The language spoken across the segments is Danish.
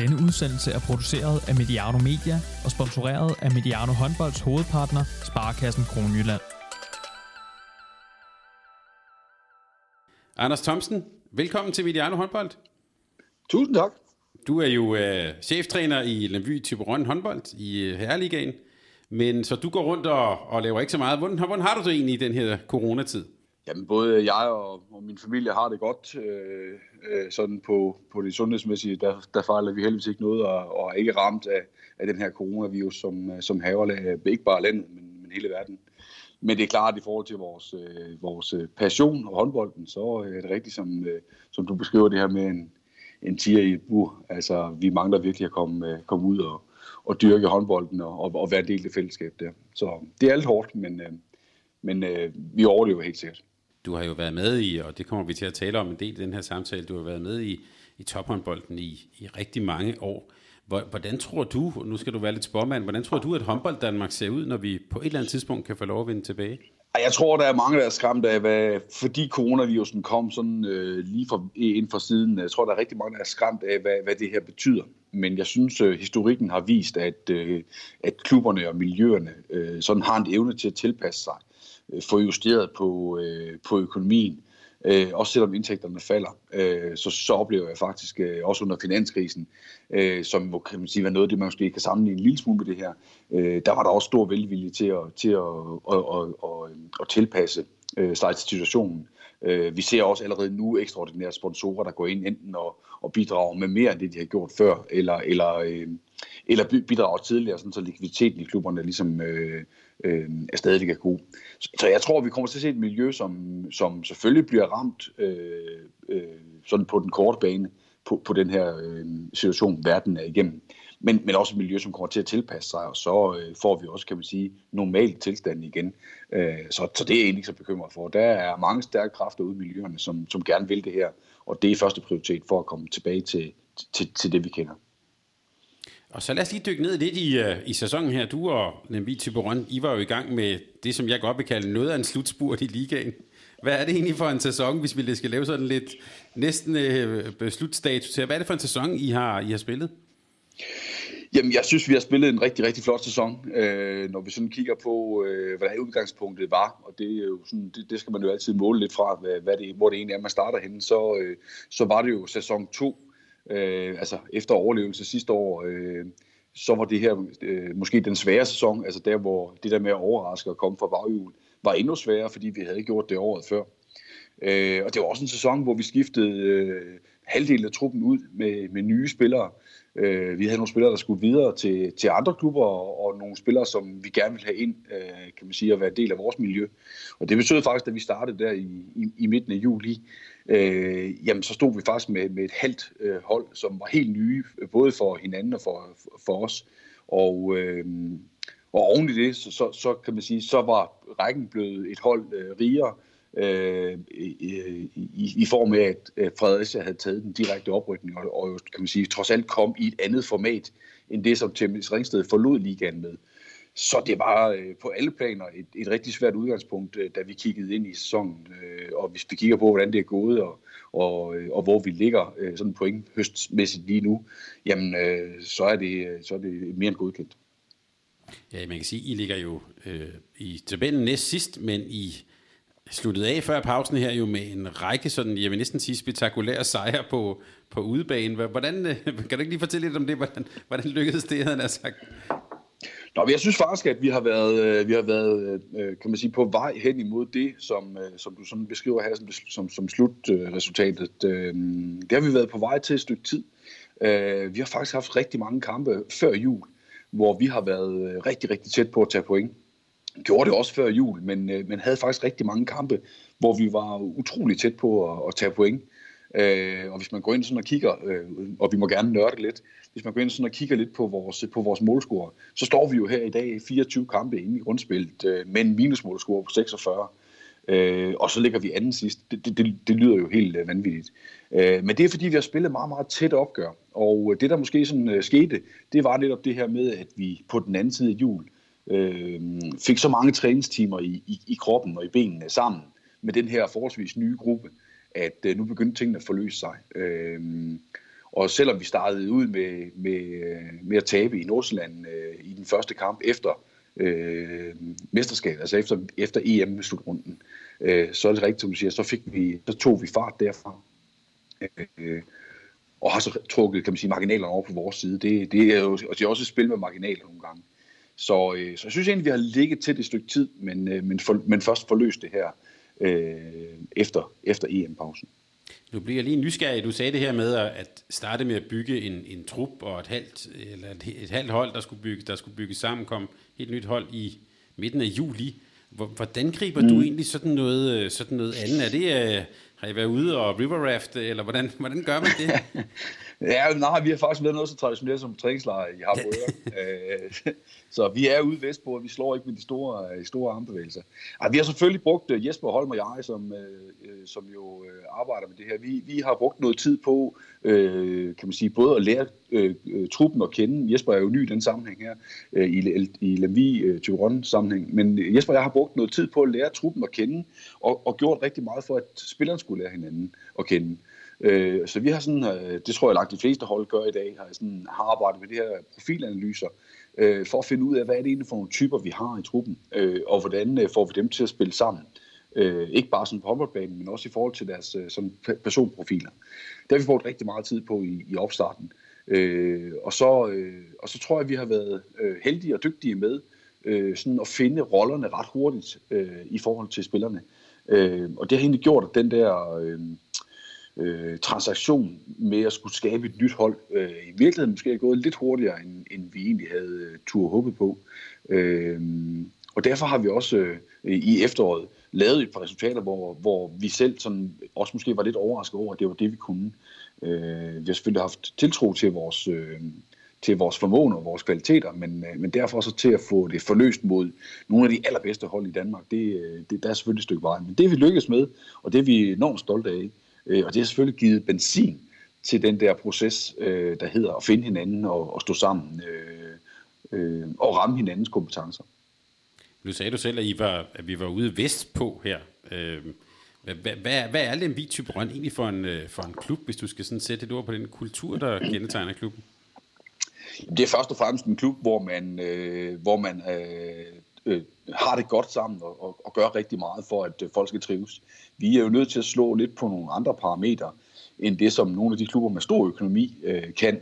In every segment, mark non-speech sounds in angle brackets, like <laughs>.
Denne udsendelse er produceret af Mediano Media og sponsoreret af Mediano Håndbolds hovedpartner, Sparkassen Kronjylland. Anders Thomsen, velkommen til Mediano Håndbold. Tusind tak. Du er jo øh, cheftræner i Lemby Typeron håndbold i øh, Herreligaen, men så du går rundt og, og laver ikke så meget. Hvordan, hvordan har du det egentlig i den her coronatid? Jamen, både jeg og, og min familie har det godt. Øh, øh, sådan på, på det sundhedsmæssige, der, der fejler vi heldigvis ikke noget, og, og er ikke ramt af, af den her coronavirus, som, øh, som haver øh, ikke bare landet, men, men hele verden. Men det er klart, at i forhold til vores, øh, vores øh, passion og håndbolden, så er det rigtigt, som, øh, som du beskriver det her med en, en tiger i et bur. Altså, vi mangler virkelig at komme, øh, komme ud og, og dyrke håndbolden og, og, og være en del af det fællesskab der. Så det er alt hårdt, men, øh, men øh, vi overlever helt sikkert. Du har jo været med i, og det kommer vi til at tale om en del i den her samtale, du har været med i, i tophåndbolden i, i rigtig mange år. Hvordan tror du, nu skal du være lidt spormand, hvordan tror du, at håndbold Danmark ser ud, når vi på et eller andet tidspunkt kan få lov at vende tilbage? Jeg tror, der er mange, der er skræmt af, hvad, fordi coronavirusen kom sådan øh, lige for, ind for siden. Jeg tror, der er rigtig mange, der er skræmt af, hvad, hvad det her betyder. Men jeg synes, øh, historikken har vist, at, øh, at klubberne og miljøerne øh, sådan har en evne til at tilpasse sig, Øh, få justeret på, øh, på økonomien, øh, også selvom indtægterne falder, øh, så, så oplever jeg faktisk øh, også under finanskrisen, øh, som må, kan man sige, var noget af det, man måske kan sammenligne en lille smule med det her, øh, der var der også stor velvilje til at, til at, at, at, at, at tilpasse øh, sig til situationen. Øh, vi ser også allerede nu ekstraordinære sponsorer, der går ind enten og, og bidrager med mere end det, de har gjort før, eller, eller, øh, eller bidrager tidligere, sådan så likviditeten i klubberne ligesom øh, øh, er stadig er god. Så, så jeg tror, vi kommer til at se et miljø, som, som selvfølgelig bliver ramt øh, øh, sådan på den korte bane på, på den her øh, situation, verden er igennem. Men, men også et miljø, som kommer til at tilpasse sig, og så øh, får vi også, kan man sige, normal tilstand igen. Øh, så, så det er jeg ikke så bekymret for. Der er mange stærke kræfter ude i miljøerne, som, som gerne vil det her, og det er første prioritet for at komme tilbage til, til, til det, vi kender. Og så lad os lige dykke ned lidt i, uh, i sæsonen her. Du og Lemby Tiberon, I var jo i gang med det, som jeg godt vil kalde noget af en slutspurt i ligaen. Hvad er det egentlig for en sæson, hvis vi skal lave sådan lidt næsten uh, slutstatus til? Hvad er det for en sæson, I har, I har spillet? Jamen, jeg synes, vi har spillet en rigtig, rigtig flot sæson, øh, når vi sådan kigger på, øh, hvordan udgangspunktet var, og det, er jo sådan, det, det skal man jo altid måle lidt fra, hvad, hvad det, hvor det egentlig er, man starter henne, så, øh, så var det jo sæson 2, øh, altså efter overlevelse sidste år, øh, så var det her øh, måske den svære sæson, altså der, hvor det der med at overraske og komme fra baghjul, var endnu sværere, fordi vi havde gjort det året før. Øh, og det var også en sæson, hvor vi skiftede øh, halvdelen af truppen ud med, med nye spillere. Øh, vi havde nogle spillere, der skulle videre til, til andre klubber, og, og nogle spillere, som vi gerne ville have ind, øh, kan man sige, at være del af vores miljø. Og det betød faktisk, at vi startede der i, i, i midten af juli, øh, jamen så stod vi faktisk med, med et halvt øh, hold, som var helt nye, øh, både for hinanden og for, for os. Og, øh, og oven i det, så, så, så kan man sige, så var rækken blevet et hold øh, rigere, øh, i, i, i form af, at Fredericia havde taget den direkte oprykning, og, og kan man sige, trods alt kom i et andet format, end det, som Temlis Ringsted forlod ligaen med. Så det var øh, på alle planer et, et rigtig svært udgangspunkt, øh, da vi kiggede ind i sæsonen. Øh, og hvis vi kigger på, hvordan det er gået, og, og, øh, og hvor vi ligger øh, sådan point høstmæssigt lige nu, jamen øh, så, er det, øh, så er det mere end godkendt. Ja, man kan sige, I ligger jo øh, i tabellen næst sidst, men I sluttede af før pausen her jo med en række sådan, jeg vil næsten sige spektakulære sejre på, på udebane. Hvordan, øh, <laughs> kan du ikke lige fortælle lidt om det? Hvordan, hvordan lykkedes det, havde han sagt? Nå, men jeg synes faktisk, at vi har været, øh, vi har været øh, kan man sige, på vej hen imod det, som, øh, som du sådan beskriver her som, som, som slutresultatet. Det har vi været på vej til et stykke tid. Vi har faktisk haft rigtig mange kampe før jul, hvor vi har været rigtig, rigtig tæt på at tage point gjorde det også før jul, men, men havde faktisk rigtig mange kampe, hvor vi var utrolig tæt på at, at tage point. Øh, og hvis man går ind sådan og kigger, øh, og vi må gerne nørde lidt, hvis man går ind sådan og kigger lidt på vores, på vores målscore, så står vi jo her i dag 24 kampe inde i grundspillet øh, med en minusmålscore på 46. Øh, og så ligger vi anden sidst. Det, det, det, det lyder jo helt øh, vanvittigt. Øh, men det er fordi, vi har spillet meget, meget tæt opgør. Og øh, det, der måske sådan øh, skete, det var netop det her med, at vi på den anden side af jul øh, fik så mange træningstimer i, i, i kroppen og i benene sammen med den her forholdsvis nye gruppe, at øh, nu begyndte tingene at forløse sig. Øh, og selvom vi startede ud med, med, øh, med at tabe i Nordsjælland øh, i den første kamp efter øh, mesterskabet, altså efter, efter EM-slutrunden, øh, så er det rigtigt, som du siger, så, fik vi, så tog vi fart derfra. Øh, og har så trukket kan man sige, marginalerne over på vores side. Det, det er jo og det er også et spil med marginaler nogle gange. Så, øh, så jeg synes egentlig, vi har ligget til et stykke tid, men, øh, men, for, men først forløst det her øh, efter, efter EM-pausen. Nu bliver jeg lige nysgerrig. Du sagde det her med at starte med at bygge en, en trup og et halvt, eller et, et halvt hold, der skulle, bygge, der skulle bygge sammen, kom et nyt hold i midten af juli. Hvordan griber mm. du egentlig sådan noget, øh, sådan noget andet? Er det, øh, har I været ude og river raft, eller hvordan, hvordan gør man det? <laughs> ja, nej, vi har faktisk været noget så traditionelt som træningslejr i Harboøre. <laughs> Øh, så vi er ude vestpå, og vi slår ikke med de store, de store armbevægelser. Ej, vi har selvfølgelig brugt Jesper Holm og jeg, som, som jo arbejder med det her. Vi, vi har brugt noget tid på, kan man sige, både at lære øh, truppen at kende. Jesper er jo ny i den sammenhæng her, øh, i, i Lemvi øh, Tyron sammenhæng. Men Jesper og jeg har brugt noget tid på at lære truppen at kende, og, og gjort rigtig meget for, at spillerne skulle lære hinanden at kende. Øh, Øh, så vi har sådan, øh, det tror jeg lagt de fleste hold gør i dag, har, sådan, har arbejdet med de her profilanalyser, øh, for at finde ud af, hvad er det egentlig for nogle typer, vi har i truppen, øh, og hvordan øh, får vi dem til at spille sammen. Øh, ikke bare sådan på håndboldbanen, men også i forhold til deres øh, sådan personprofiler. Det har vi brugt rigtig meget tid på i, i opstarten. Øh, og, så, øh, og så tror jeg, at vi har været øh, heldige og dygtige med øh, sådan at finde rollerne ret hurtigt øh, i forhold til spillerne. Øh, og det har egentlig gjort, at den der øh, øh, transaktion med at skulle skabe et nyt hold, øh, i virkeligheden måske er gået lidt hurtigere, end, end vi egentlig havde øh, tur håbet på. Øh, og derfor har vi også øh, i efteråret lavet et par resultater, hvor, hvor vi selv sådan, også måske var lidt overrasket over, at det var det, vi kunne. Øh, vi har selvfølgelig haft tiltro til vores, øh, til vores formåen og vores kvaliteter, men, øh, men derfor så til at få det forløst mod nogle af de allerbedste hold i Danmark, det, øh, det, der er selvfølgelig et stykke vej. Men det vi lykkes med, og det vi er vi enormt stolte af, øh, og det har selvfølgelig givet benzin til den der proces, øh, der hedder at finde hinanden og, og stå sammen øh, øh, og ramme hinandens kompetencer. Nu sagde du selv, at, I var, at vi var ude vest på her. Øh, hvad, hvad, hvad er Lemvig Typerøn egentlig for en, øh, for en klub, hvis du skal sådan sætte et ord på den kultur, der <clears throat> kendetegner klubben? Det er først og fremmest en klub, hvor man, øh, hvor man øh, øh, har det godt sammen og, og, og gør rigtig meget for, at øh, folk skal trives. Vi er jo nødt til at slå lidt på nogle andre parametre, end det, som nogle af de klubber med stor økonomi øh, kan.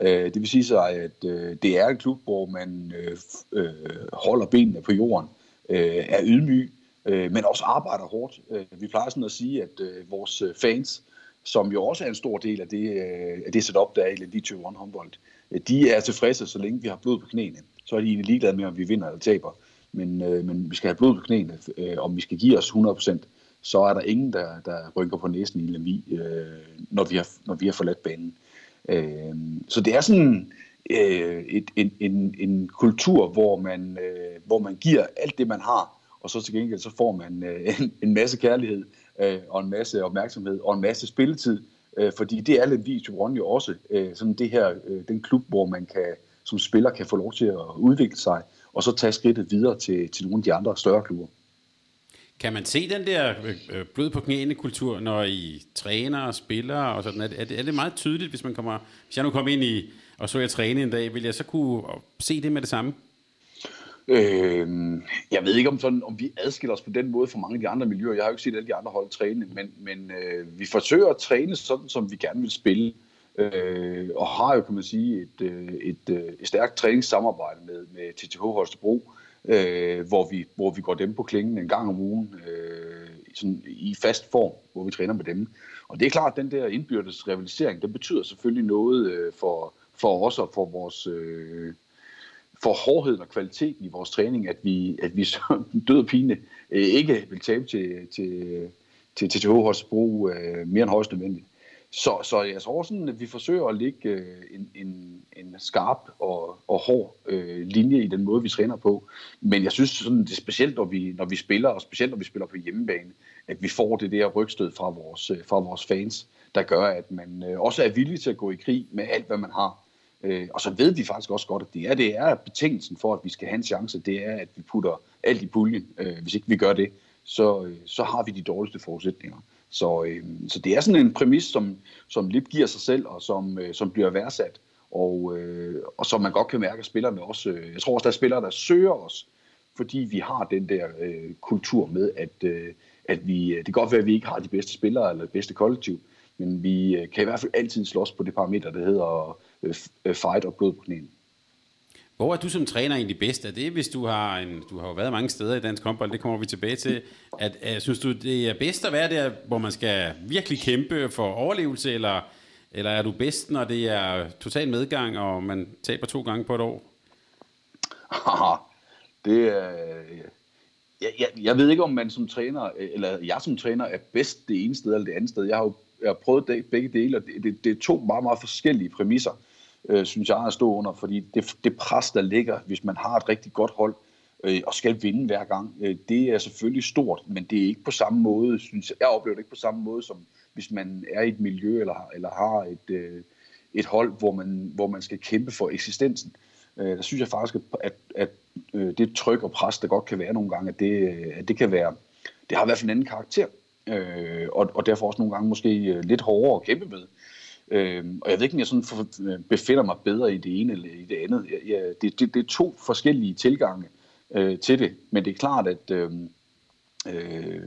Øh, det vil sige sig, at øh, det er en klub, hvor man øh, øh, holder benene på jorden, øh, er ydmyg, øh, men også arbejder hårdt. Øh, vi plejer sådan at sige, at øh, vores øh, fans, som jo også er en stor del af det, øh, af det setup, der er i Elite 21 håndbold, øh, de er tilfredse, så længe vi har blod på knæene. Så er de egentlig ligeglade med, om vi vinder eller taber. Men, øh, men vi skal have blod på knæene, øh, om vi skal give os 100%, så er der ingen, der, der rynker på næsen i Lemvi, øh, når, vi har, når vi har forladt banen. Øh, så det er sådan øh, et, en, en, en kultur, hvor man, øh, hvor man giver alt det, man har, og så til gengæld så får man øh, en, en masse kærlighed øh, og en masse opmærksomhed og en masse spilletid, øh, fordi det er Lemvi Vis jo også øh, sådan det her, øh, den klub, hvor man kan, som spiller kan få lov til at udvikle sig, og så tage skridtet videre til, til nogle af de andre større klubber. Kan man se den der øh, blod på knæene kultur, når I træner og spiller og sådan? Er det, er det meget tydeligt, hvis man kommer, hvis jeg nu kommer ind i og så jeg træne en dag, vil jeg så kunne se det med det samme? Øh, jeg ved ikke, om, sådan, om vi adskiller os på den måde fra mange af de andre miljøer. Jeg har jo ikke set alle de andre hold træne, men, men øh, vi forsøger at træne sådan, som vi gerne vil spille. Øh, og har jo, kan man sige, et, øh, et, øh, et, stærkt træningssamarbejde med, med TTH Holstebro, øh, hvor, vi, hvor vi går dem på klingen en gang om ugen øh, sådan i fast form, hvor vi træner med dem. Og det er klart, at den der indbyrdes rivalisering, den betyder selvfølgelig noget øh, for, for os og for vores... Øh, for hårdheden og kvaliteten i vores træning, at vi, at vi så <laughs> død og pine øh, ikke vil tabe til, til, til TTH Holstebro øh, mere end højst nødvendigt. Så, så jeg tror sådan, at vi forsøger at lægge øh, en, en, en skarp og, og hård øh, linje i den måde, vi træner på. Men jeg synes sådan, det er specielt, når vi, når vi spiller, og specielt når vi spiller på hjemmebane, at vi får det der rygstød fra vores, øh, fra vores fans, der gør, at man øh, også er villig til at gå i krig med alt, hvad man har. Øh, og så ved vi faktisk også godt, at det er, det er betingelsen for, at vi skal have en chance, det er, at vi putter alt i puljen. Øh, hvis ikke vi gør det, så, øh, så har vi de dårligste forudsætninger. Så, øh, så det er sådan en præmis, som, som lidt giver sig selv, og som, øh, som bliver værdsat, og, øh, og som man godt kan mærke, at spillerne også, øh, jeg tror også, der er spillere, der søger os, fordi vi har den der øh, kultur med, at, øh, at vi, øh, det kan godt være, at vi ikke har de bedste spillere eller det bedste kollektiv, men vi øh, kan i hvert fald altid slås på det parameter, der hedder øh, øh, fight og blod på knæene. Hvor er du som træner egentlig bedst? Er det, hvis du har, en, du har jo været mange steder i dansk håndbold, det kommer vi tilbage til. At, at, synes du, det er bedst at være der, hvor man skal virkelig kæmpe for overlevelse, eller, eller er du bedst, når det er total medgang, og man taber to gange på et år? det er... Jeg, jeg, jeg ved ikke, om man som træner, eller jeg som træner, er bedst det ene sted eller det andet sted. Jeg har jo jeg har prøvet begge dele, og det, det, det er to meget, meget forskellige præmisser øh, synes jeg, at stå under, fordi det, det pres, der ligger, hvis man har et rigtig godt hold, øh, og skal vinde hver gang, øh, det er selvfølgelig stort, men det er ikke på samme måde, synes jeg, jeg oplever det ikke på samme måde, som hvis man er i et miljø, eller, eller har et, øh, et hold, hvor man, hvor man skal kæmpe for eksistensen. Øh, der synes jeg faktisk, at, at, at øh, det tryk og pres, der godt kan være nogle gange, at det, at det kan være, det har i hvert fald en anden karakter, øh, og, og derfor også nogle gange måske øh, lidt hårdere at kæmpe med. Øh, og jeg ved ikke, om jeg sådan øh, befinder mig bedre i det ene eller i det andet. Jeg, jeg, det, det, det er to forskellige tilgange øh, til det, men det er klart, at øh, øh,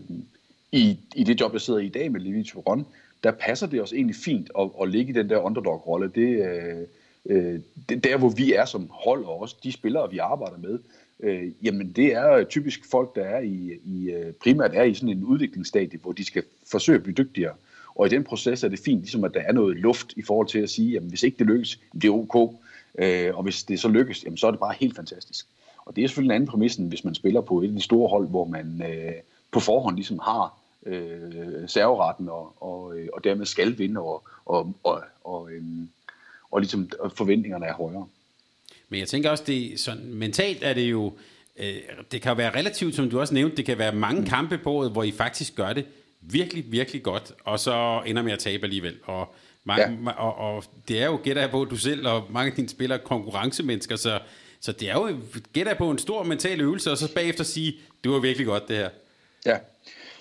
i, i det job, jeg sidder i i dag med Levi Turon, der passer det os egentlig fint at, at ligge i den der underdog-rolle. Det, øh, øh det der, hvor vi er som hold, og også de spillere, vi arbejder med, øh, jamen det er typisk folk, der er i, i øh, primært er i sådan en udviklingsstadie, hvor de skal forsøge at blive dygtigere. Og i den proces er det fint, ligesom at der er noget luft i forhold til at sige, jamen hvis ikke det lykkes, det er ok. Øh, og hvis det så lykkes, jamen så er det bare helt fantastisk. Og det er selvfølgelig en anden præmis, hvis man spiller på et af de store hold, hvor man øh, på forhånd ligesom har øh, serveretten og, og, øh, og dermed skal vinde, og, og, og, og, øh, og ligesom forventningerne er højere. Men jeg tænker også, det sådan, mentalt er det jo, øh, det kan være relativt, som du også nævnte, det kan være mange mm. kampe på året, hvor I faktisk gør det virkelig, virkelig godt, og så ender med at tabe alligevel. Og, mange, ja. og, og det er jo, gætter jeg på, du selv og mange af dine spillere konkurrencemennesker, så, så det er jo, gætter jeg på, en stor mental øvelse, og så bagefter sige, det var virkelig godt det her. Ja,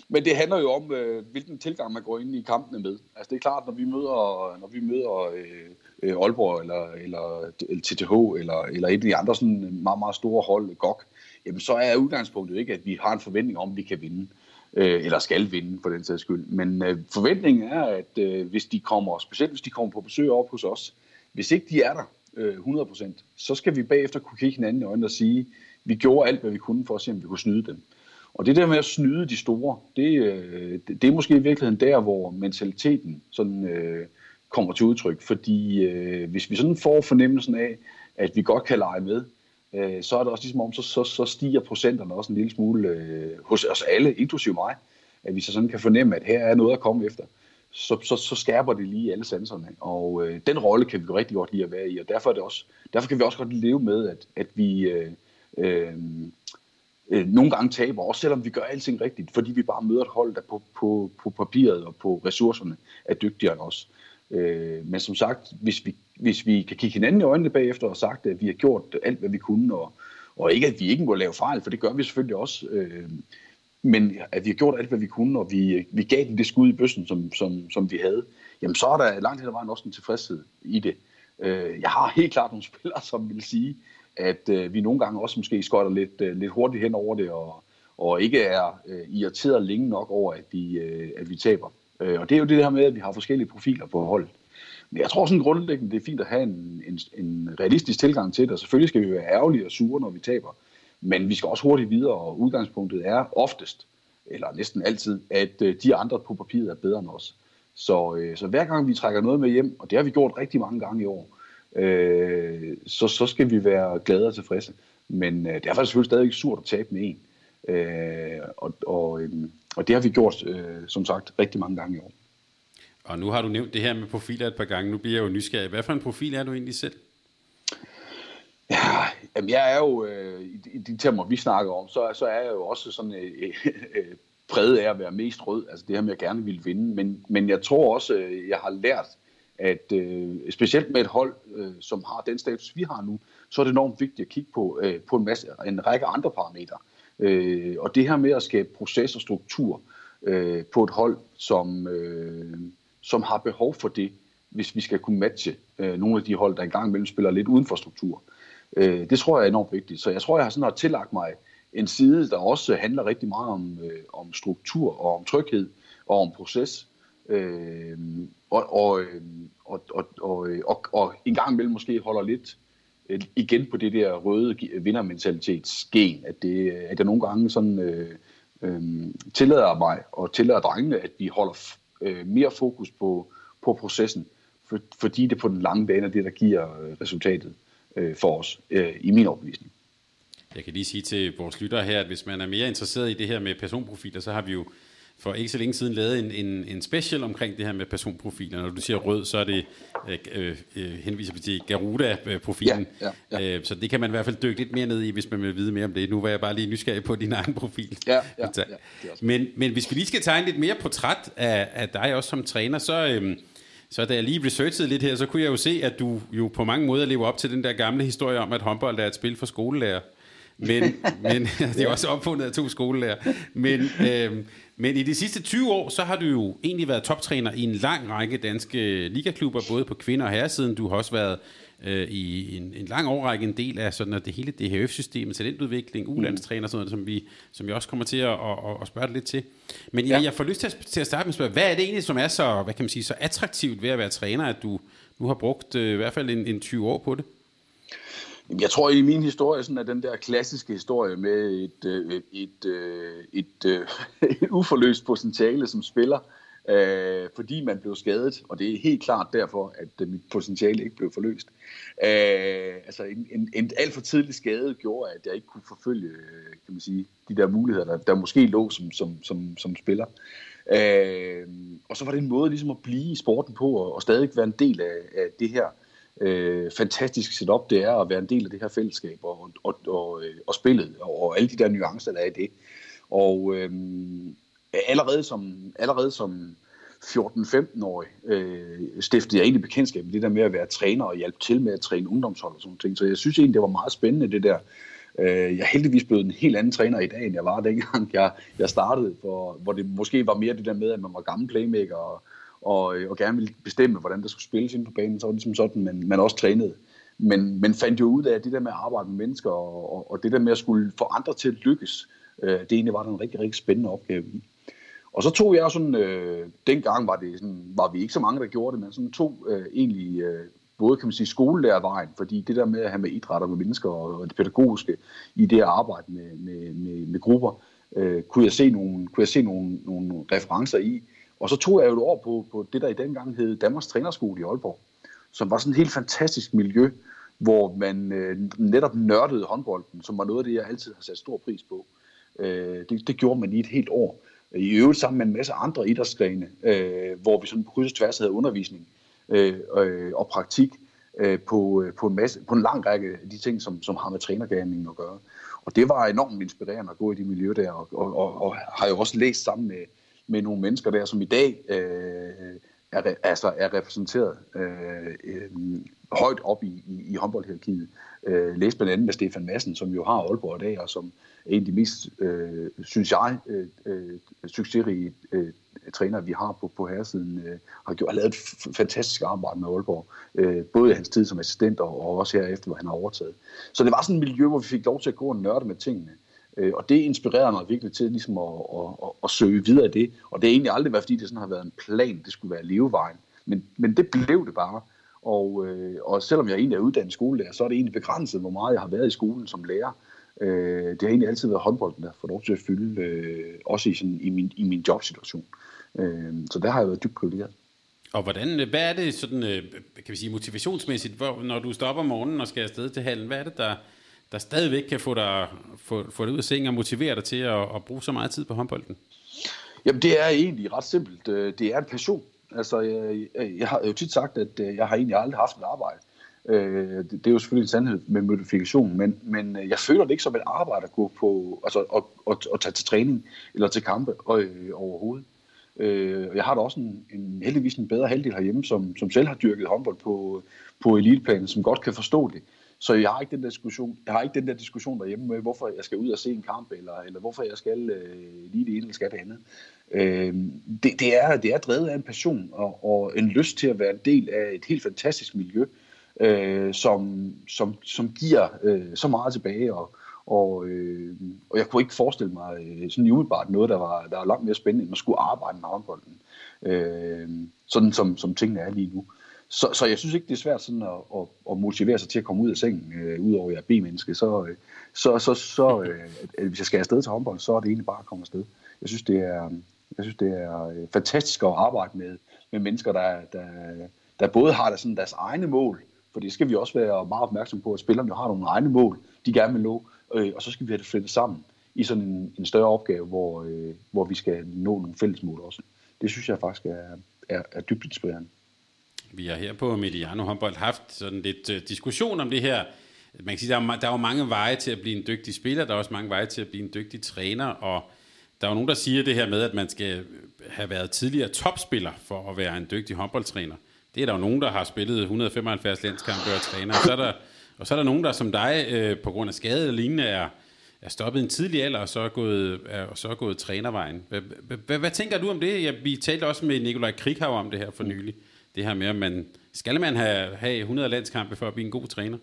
men det handler jo om, øh, hvilken tilgang man går ind i kampene med. Altså det er klart, når vi møder, når vi møder øh, øh Aalborg eller, eller TTH eller, eller et af de andre sådan meget, meget store hold, GOG, jamen så er udgangspunktet ikke, at vi har en forventning om, at vi kan vinde. Øh, øh, eller skal vinde for den sags skyld. Men øh, forventningen er, at øh, hvis de kommer, specielt hvis de kommer på besøg op hos os, hvis ikke de er der øh, 100%, så skal vi bagefter kunne kigge hinanden i øjnene og sige, vi gjorde alt, hvad vi kunne for at se, om vi kunne snyde dem. Og det der med at snyde de store, det, øh, det, det er måske i virkeligheden der, hvor mentaliteten sådan, øh, kommer til udtryk. Fordi øh, hvis vi sådan får fornemmelsen af, at vi godt kan lege med, øh, så er det også ligesom om, så, så, så stiger procenterne også en lille smule øh, hos os alle, inklusive mig, at vi så sådan kan fornemme, at her er noget at komme efter. Så, så, så skærper det lige alle sanserne. Og øh, den rolle kan vi jo rigtig godt lide at være i, og derfor, er det også, derfor kan vi også godt leve med, at, at vi øh, øh, øh, nogle gange taber, også selvom vi gør alting rigtigt, fordi vi bare møder et hold, der på, på, på papiret og på ressourcerne er dygtigere end os. Øh, Øh, men som sagt, hvis vi, hvis vi kan kigge hinanden i øjnene bagefter og sagt, at vi har gjort alt, hvad vi kunne, og, og ikke at vi ikke må lave fejl, for det gør vi selvfølgelig også, øh, men at vi har gjort alt, hvad vi kunne, og vi, vi gav den det skud i bøssen, som, som, som vi havde, jamen så er der langt hen ad vejen også en tilfredshed i det. Øh, jeg har helt klart nogle <laughs> spillere, som vil sige, at øh, vi nogle gange også måske skotter lidt, øh, lidt hurtigt hen over det, og, og ikke er øh, irriteret længe nok over, at vi, øh, at vi taber. Øh, og det er jo det her med, at vi har forskellige profiler på holdet. Men jeg tror sådan grundlæggende, det er fint at have en, en, en realistisk tilgang til det, og selvfølgelig skal vi være ærgerlige og sure, når vi taber. Men vi skal også hurtigt videre, og udgangspunktet er oftest, eller næsten altid, at øh, de andre på papiret er bedre end os. Så, øh, så hver gang vi trækker noget med hjem, og det har vi gjort rigtig mange gange i år, øh, så, så skal vi være glade og tilfredse. Men øh, derfor er det selvfølgelig stadig surt at tabe med en. Øh, og, og, øh, og det har vi gjort, øh, som sagt, rigtig mange gange i år. Og nu har du nævnt det her med profiler et par gange. Nu bliver jeg jo nysgerrig. Hvad for en profil er du egentlig selv? Ja, jamen jeg er jo, øh, i, de termer, vi snakker om, så, så er jeg jo også sådan øh, øh, præget af at være mest rød. Altså det her med, at jeg gerne vil vinde. Men, men jeg tror også, øh, jeg har lært, at øh, specielt med et hold, øh, som har den status, vi har nu, så er det enormt vigtigt at kigge på, øh, på en, masse, en række andre parametre. Øh, Øh, og det her med at skabe proces og struktur, øh, på et hold, som, øh, som har behov for det, hvis vi skal kunne matche øh, nogle af de hold, der engang imellem spiller lidt uden for struktur. Øh, det tror jeg er enormt vigtigt. Så jeg tror, jeg har sådan har tillagt mig en side, der også handler rigtig meget om, øh, om struktur og om tryghed og om proces. Øh, og, og, øh, og, og, og, øh, og, og en gang imellem måske holder lidt Øh, igen på det der røde vindermentalitetsgen, at, det, at jeg nogle gange sådan øh, øh, tillader mig og tillader drengene, at vi holder øh, mere fokus på, på processen, for, fordi det på den lange bane er det, der giver øh, resultatet øh, for os, øh, i min overbevisning. Jeg kan lige sige til vores lyttere her, at hvis man er mere interesseret i det her med personprofiler, så har vi jo for ikke så længe siden lavet en, en, en special omkring det her med personprofiler. Når du siger rød, så er det øh, øh, øh henviser vi til Garuda-profilen. Ja, ja, ja. Øh, så det kan man i hvert fald dykke lidt mere ned i, hvis man vil vide mere om det. Nu var jeg bare lige nysgerrig på din egen profil. Ja, ja, <laughs> ja, men, men hvis vi lige skal tegne lidt mere portræt af, af dig også som træner, så... Øh, så da jeg lige researchede lidt her, så kunne jeg jo se, at du jo på mange måder lever op til den der gamle historie om, at håndbold er et spil for skolelærer. Men, <laughs> men <laughs> det er også opfundet af to skolelærer. Men, øh, men i de sidste 20 år, så har du jo egentlig været toptræner i en lang række danske ligaklubber, både på kvinder- og herresiden. Du har også været øh, i en, en lang årrække en del af sådan, det hele DHF-systemet, talentudvikling, ulandstræner, sådan noget, som vi, som vi også kommer til at, at, at spørge lidt til. Men ja. jeg, jeg får lyst til at, til at starte med at spørge, hvad er det egentlig, som er så, hvad kan man sige, så attraktivt ved at være træner, at du nu har brugt øh, i hvert fald en, en 20 år på det? Jeg tror i min historie sådan at den der klassiske historie med et, øh, et, et, øh, et, et, øh, <laughs> et uforløst potentiale som spiller, øh, fordi man blev skadet, og det er helt klart derfor, at mit potentiale ikke blev forløst. Øh, altså en, en, en alt for tidlig skade gjorde, at jeg ikke kunne forfølge kan man sige, de der muligheder, der, der måske lå som, som, som, som spiller. Øh, og så var det en måde ligesom at blive i sporten på, og, og stadig være en del af, af det her øh, fantastisk setup det er at være en del af det her fællesskab og, og, og, øh, og spillet og, og alle de der nuancer, der er i det. Og øh, allerede som, allerede som 14-15-årig øh, stiftede jeg egentlig bekendtskab med det der med at være træner og hjælpe til med at træne ungdomshold og sådan ting. Så jeg synes egentlig, det var meget spændende det der. Øh, jeg er heldigvis blevet en helt anden træner i dag, end jeg var dengang jeg, jeg startede, for, hvor det måske var mere det der med, at man var gammel playmaker og, og, øh, og gerne ville bestemme, hvordan der skulle spilles ind på banen, så var det ligesom sådan, man, man også trænede. Men, men fandt jo ud af, at det der med at arbejde med mennesker, og, og, og det der med at skulle få andre til at lykkes, øh, det egentlig var en rigtig, rigtig spændende opgave i. Og så tog jeg sådan, øh, dengang var, det sådan, var vi ikke så mange, der gjorde det, men sådan tog øh, egentlig øh, både kan man sige skolelærervejen, fordi det der med at have med idræt og med mennesker og det pædagogiske i det at arbejde med, med, med, med grupper, øh, kunne jeg se nogle, kunne jeg se nogle, nogle referencer i, og så tog jeg jo et år på, på det, der i dengang hed Danmarks Trænerskole i Aalborg, som var sådan et helt fantastisk miljø, hvor man øh, netop nørdede håndbolden, som var noget af det, jeg altid har sat stor pris på. Øh, det, det gjorde man i et helt år. I øvrigt sammen med en masse andre idrætsgrene, øh, hvor vi sådan på kryds og tværs havde undervisning øh, øh, og praktik øh, på, øh, på, en masse, på en lang række af de ting, som, som har med trænergærningen at gøre. Og det var enormt inspirerende at gå i de miljøer der, og, og, og, og har jo også læst sammen med, med nogle mennesker der, som i dag øh, er, altså er repræsenteret øh, øh, højt op i, i, i håndboldhierarkiet. Øh, læs blandt andet med Stefan Madsen, som jo har Aalborg i dag, og som er en af de mest, øh, synes jeg, øh, øh succesrige øh, træner, vi har på, på herresiden, øh, har, gjort, har lavet et fantastisk arbejde med Aalborg. Øh, både i hans tid som assistent og, og også herefter, hvor han har overtaget. Så det var sådan et miljø, hvor vi fik lov til at gå og nørde med tingene. Øh, og det inspirerede mig virkelig til ligesom at, at, at, at søge videre af det. Og det er egentlig aldrig været, fordi det sådan har været en plan, det skulle være levevejen. Men, men det blev det bare. Og, øh, og selvom jeg egentlig er uddannet skolelærer, så er det egentlig begrænset, hvor meget jeg har været i skolen som lærer. Øh, det har egentlig altid været håndbolden, der får lov til at fylde, øh, også i, sådan, i, min, i min jobsituation. Øh, så der har jeg været dybt privilegeret. Og hvordan, hvad er det sådan, øh, kan vi sige, motivationsmæssigt, hvor, når du stopper om morgenen og skal afsted til hallen, hvad er det, der, der stadigvæk kan få dig, få, få dig ud af sengen og motivere dig til at, at bruge så meget tid på håndbolden? Jamen det er egentlig ret simpelt. Øh, det er en passion. Altså, jeg, jeg har jo tit sagt, at øh, jeg har egentlig aldrig haft et arbejde. Øh, det er jo selvfølgelig en sandhed med modifikation, men, men øh, jeg føler det ikke som et arbejde at gå på, altså at, at, at tage til træning eller til kampe overhovedet. Jeg har da også en, en heldigvis en bedre halvdel herhjemme, som, som selv har dyrket håndbold på, på eliteplan, som godt kan forstå det. Så jeg har ikke den der diskussion, jeg har ikke den der diskussion derhjemme med, hvorfor jeg skal ud og se en kamp, eller, eller hvorfor jeg skal øh, lige det ene eller skal det andet. Øh, det, det, er, det er drevet af en passion og, og en lyst til at være en del af et helt fantastisk miljø, øh, som, som, som giver øh, så meget tilbage, og, og, øh, og jeg kunne ikke forestille mig øh, sådan umiddelbart noget, der var, der var langt mere spændende, end at skulle arbejde med håndbolden. Øh, sådan som, som tingene er lige nu. Så, så jeg synes ikke, det er svært sådan at, at, at motivere sig til at komme ud af sengen, øh, udover at jeg er B-menneske. Så, øh, så, så, så øh, at, hvis jeg skal afsted til håndbold, så er det egentlig bare at komme afsted. Jeg synes, det er, jeg synes, det er øh, fantastisk at arbejde med, med mennesker, der, der, der både har der sådan deres egne mål, for det skal vi også være meget opmærksom på, at spillerne har nogle egne mål, de gerne vil nå, øh, og så skal vi have det flettet sammen i sådan en, en større opgave, hvor, øh, hvor vi skal nå nogle fælles mål også. Det synes jeg faktisk er, er, er dybt inspirerende. Vi har her på Mediano håndbold haft sådan lidt øh, diskussion om det her. Man kan sige, der er, der er jo mange veje til at blive en dygtig spiller, der er også mange veje til at blive en dygtig træner, og der er jo nogen, der siger det her med, at man skal øh, have været tidligere topspiller for at være en dygtig håndboldtræner. Det er der jo nogen, der har spillet 175 landskampe og træner, og så er der, og så er der nogen, der som dig, øh, på grund af skade eller lignende, er, er stoppet en tidlig alder, og så er gået, er, og så er gået trænervejen. Hvad, hvad tænker du om det? Ja, vi talte også med Nikolaj Krighav om det her for nylig. Det her med, at man, skal man have, have 100 landskampe for at blive en god træner?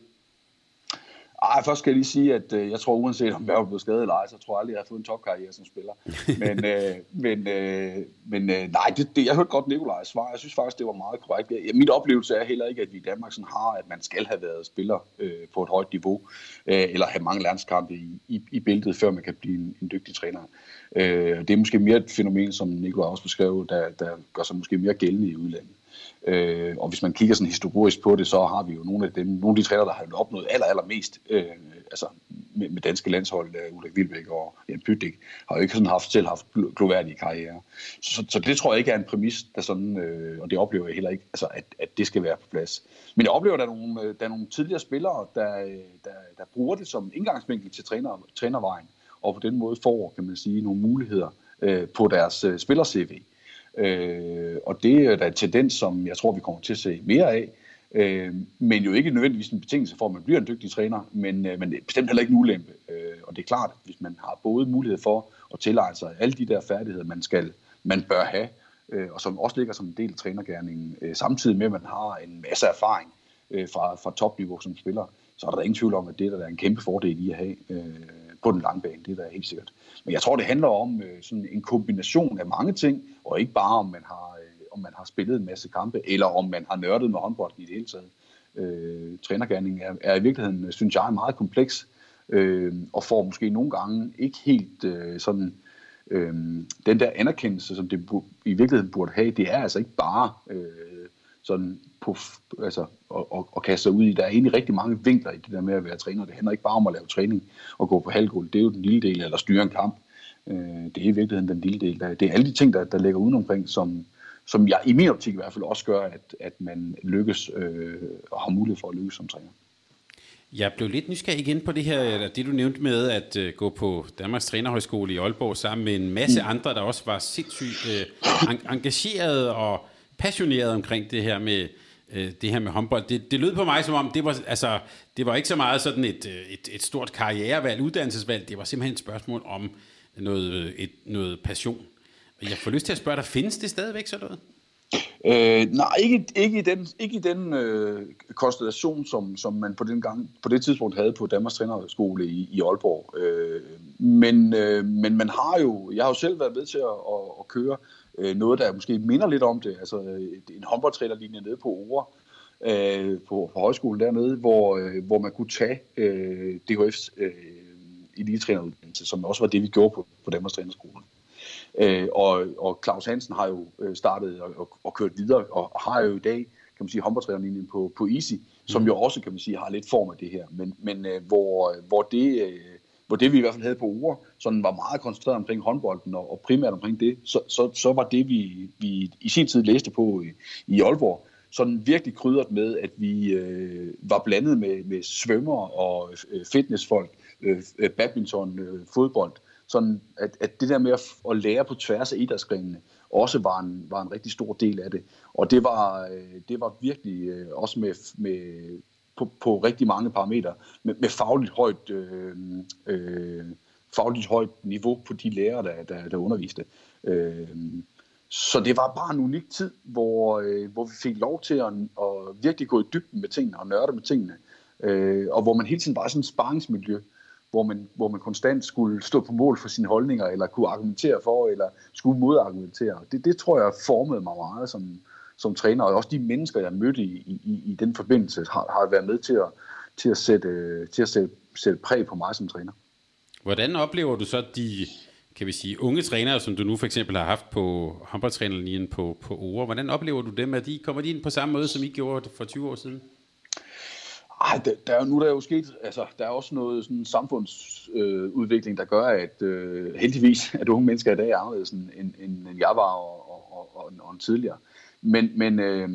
Ej, først skal jeg lige sige, at øh, jeg tror, uanset om jeg er blevet skadet eller ej, så tror jeg aldrig, jeg har fået en topkarriere som spiller. Men, <laughs> øh, men, øh, men øh, nej, det, det, jeg hørte godt Nikolajs svar. Jeg synes faktisk, det var meget korrekt. Jeg, mit oplevelse er heller ikke, at vi i Danmark sådan har, at man skal have været spiller øh, på et højt niveau, øh, eller have mange landskampe i, i, i billedet, før man kan blive en, en dygtig træner. Øh, det er måske mere et fænomen, som Nikolaj også beskrev, der, der gør sig måske mere gældende i udlandet. Øh, og hvis man kigger sådan historisk på det, så har vi jo nogle af dem, nogle af de træner, der har opnået aller, allermest øh, altså med, med danske landshold, øh, Ulrik Vilbæk og Jan Pytlik, har jo ikke sådan haft, selv haft gloværdige karriere. Så, så, så, det tror jeg ikke er en præmis, der sådan, øh, og det oplever jeg heller ikke, altså at, at det skal være på plads. Men jeg oplever, at der er nogle, øh, der er nogle tidligere spillere, der, øh, der, der bruger det som indgangsvinkel til træner, trænervejen, og på den måde får, kan man sige, nogle muligheder øh, på deres øh, spiller-CV. Øh, og det er da en tendens, som jeg tror, vi kommer til at se mere af. Øh, men jo ikke nødvendigvis en betingelse for, at man bliver en dygtig træner, men, øh, men bestemt heller ikke en ulempe. Øh, og det er klart, at hvis man har både mulighed for at tilegne sig alle de der færdigheder, man skal, man bør have, øh, og som også ligger som en del af trænergærningen, øh, samtidig med, at man har en masse erfaring øh, fra, fra topniveau som spiller, så er der ingen tvivl om, at det der er en kæmpe fordel i at have øh, på den lange bane. Det er da helt sikkert. Men jeg tror, det handler om øh, sådan en kombination af mange ting, og ikke bare om man har øh, om man har spillet en masse kampe, eller om man har nørdet med håndbold i det hele taget. Øh, trænergærningen er, er i virkeligheden, synes jeg, meget kompleks, øh, og får måske nogle gange ikke helt øh, sådan øh, den der anerkendelse, som det i virkeligheden burde have. Det er altså ikke bare øh, sådan på, altså, at, at, at kaste sig ud i. Der er egentlig rigtig mange vinkler i det der med at være træner. Det handler ikke bare om at lave træning og gå på halvgulv. Det er jo den lille del, eller styre en kamp. Øh, det er i virkeligheden den lille del. Det er alle de ting, der, der ligger udenomkring, som, som jeg i min optik i hvert fald også gør, at, at man lykkes øh, og har mulighed for at lykkes som træner. Jeg blev lidt nysgerrig igen på det her, eller det du nævnte med at uh, gå på Danmarks Trænerhøjskole i Aalborg sammen med en masse mm. andre, der også var sindssygt uh, engageret og passioneret omkring det her med øh, det her med håndbold. Det, det lød på mig som om, det var, altså, det var ikke så meget sådan et, øh, et, et stort karrierevalg, uddannelsesvalg, det var simpelthen et spørgsmål om noget, øh, et, noget passion. Jeg får lyst til at spørge dig, findes det stadigvæk sådan noget? Øh, nej, ikke, ikke i den, ikke i den øh, konstellation, som, som man på, den gang, på det tidspunkt havde på Danmarks Trænerskole i, i Aalborg. Øh, men, øh, men man har jo, jeg har jo selv været med til at, at, at køre øh, noget, der måske minder lidt om det, altså en håndboldtrænerlinje nede på Ore, øh, på, på højskolen dernede, hvor, øh, hvor man kunne tage øh, DHF's øh, elitetræneruddannelse, som også var det, vi gjorde på, på Danmarks Trænerskole. Øh, og, og Claus Hansen har jo øh, startet og, og, og kørt videre, og har jo i dag, kan man sige, håndboldtrænerlinjen på, på Easy, som mm. jo også, kan man sige, har lidt form af det her. Men, men øh, hvor, hvor det... Øh, hvor det vi i hvert fald havde på ord, sådan var meget koncentreret omkring håndbolden og, og primært omkring det, så, så, så var det, vi, vi i sin tid læste på i, i Aalborg, sådan virkelig krydret med, at vi øh, var blandet med, med svømmer og øh, fitnessfolk, øh, øh, badminton, øh, fodbold, sådan at, at det der med at, at lære på tværs af idrætsgrenene også var en, var en rigtig stor del af det. Og det var, øh, det var virkelig øh, også med, med på, på rigtig mange parametre med, med fagligt højt øh, øh, fagligt højt niveau på de lærere, der, der, der underviste. Øh, så det var bare en unik tid, hvor, øh, hvor vi fik lov til at, at virkelig gå i dybden med tingene og nørde med tingene. Øh, og hvor man hele tiden var sådan et sparringsmiljø, hvor man, hvor man konstant skulle stå på mål for sine holdninger, eller kunne argumentere for, eller skulle modargumentere. Det, det tror jeg formede mig meget som, som træner, og også de mennesker, jeg mødte i, i, i den forbindelse, har, har været med til at, til at, sætte, til at sætte, sætte præg på mig som træner. Hvordan oplever du så de kan vi sige, unge trænere, som du nu for eksempel har haft på håndboldtrænerlinjen på, på Ore, hvordan oplever du dem? At de, kommer de ind på samme måde, som I gjorde for 20 år siden? Ej, der, der er, nu der er jo sket, altså, der er også noget sådan samfundsudvikling, øh, der gør, at øh, heldigvis, at unge mennesker i dag er anderledes, end, end, end jeg var og, og, og, og, og tidligere. Men, men øh,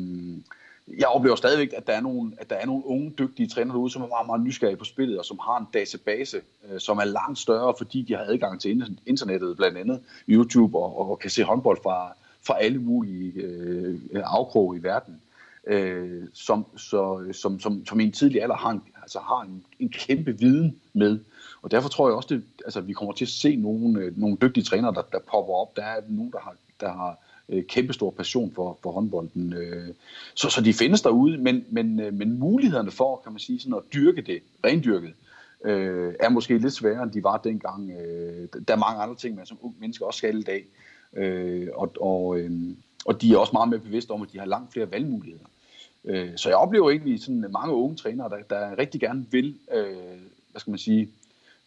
jeg oplever stadigvæk, at der er nogle, at der er nogle unge, dygtige trænere derude, som er meget, meget nysgerrige på spillet, og som har en database, øh, som er langt større, fordi de har adgang til internettet, blandt andet YouTube, og, og kan se håndbold fra, fra alle mulige øh, afkroge i verden, øh, som, så, som, som, som i en tidlig alder har en, altså har en, en kæmpe viden med. Og derfor tror jeg også, at altså, vi kommer til at se nogle, øh, nogle dygtige trænere, der, der popper op. Der er nogen, der har, der har øh, kæmpestor passion for, for håndbolden. Øh. Så, så de findes derude, men, men, øh, men mulighederne for, kan man sige, sådan at dyrke det, rendyrket, øh, er måske lidt sværere, end de var dengang. Øh, der er mange andre ting, man som ung menneske også skal i dag. Øh, og, og, øh, og de er også meget mere bevidste om, at de har langt flere valgmuligheder. Øh, så jeg oplever egentlig sådan mange unge trænere, der, der rigtig gerne vil, øh, hvad skal man sige,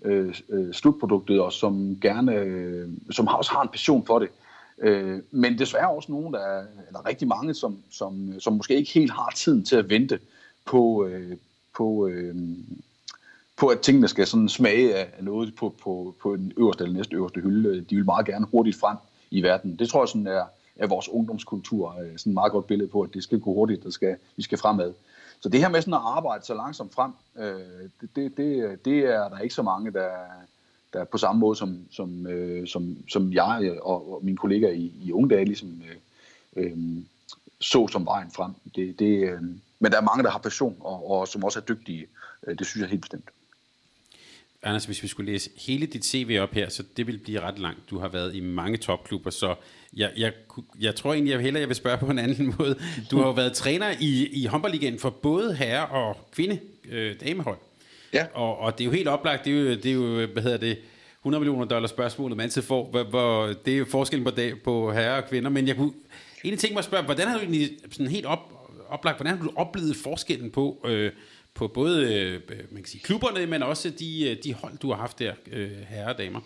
øh, øh slutproduktet, og som gerne, øh, som også har en passion for det. Øh, men desværre også nogen, der er, eller rigtig mange, som, som, øh, som måske ikke helt har tiden til at vente på, øh, på, øh, på at tingene skal sådan smage af noget på, på, på den øverste eller næste øverste hylde. Øh, de vil meget gerne hurtigt frem i verden. Det tror jeg sådan er, er vores ungdomskultur øh, sådan et meget godt billede på, at det skal gå hurtigt, der skal, vi skal fremad. Så det her med sådan at arbejde så langsomt frem, øh, det, det, det, det er der ikke så mange, der, der på samme måde som, som, øh, som, som jeg øh, og, og mine kollegaer i, i unge dage ligesom, øh, øh, så som vejen frem. Det, det, øh, men der er mange, der har passion og, og som også er dygtige. Øh, det synes jeg helt bestemt. Anders, hvis vi skulle læse hele dit CV op her, så det vil blive ret langt. Du har været i mange topklubber, så jeg, jeg, jeg tror egentlig, jeg hellere jeg vil spørge på en anden måde. Du har jo været træner i, i håndboldligaen for både herre- og kvinde øh, damehold. Ja. Og, og det er jo helt oplagt, det er jo, det er jo hvad hedder det, 100 millioner dollar spørgsmålet, man altid får, hvor, hvor, det er jo forskellen på, dag, på herrer og kvinder, men jeg kunne egentlig tænke mig at spørge, hvordan har du egentlig sådan helt op, oplagt, hvordan har du oplevet forskellen på, øh, på både øh, man kan sige, klubberne, men også de, øh, de hold, du har haft der, øh, herrer og damer?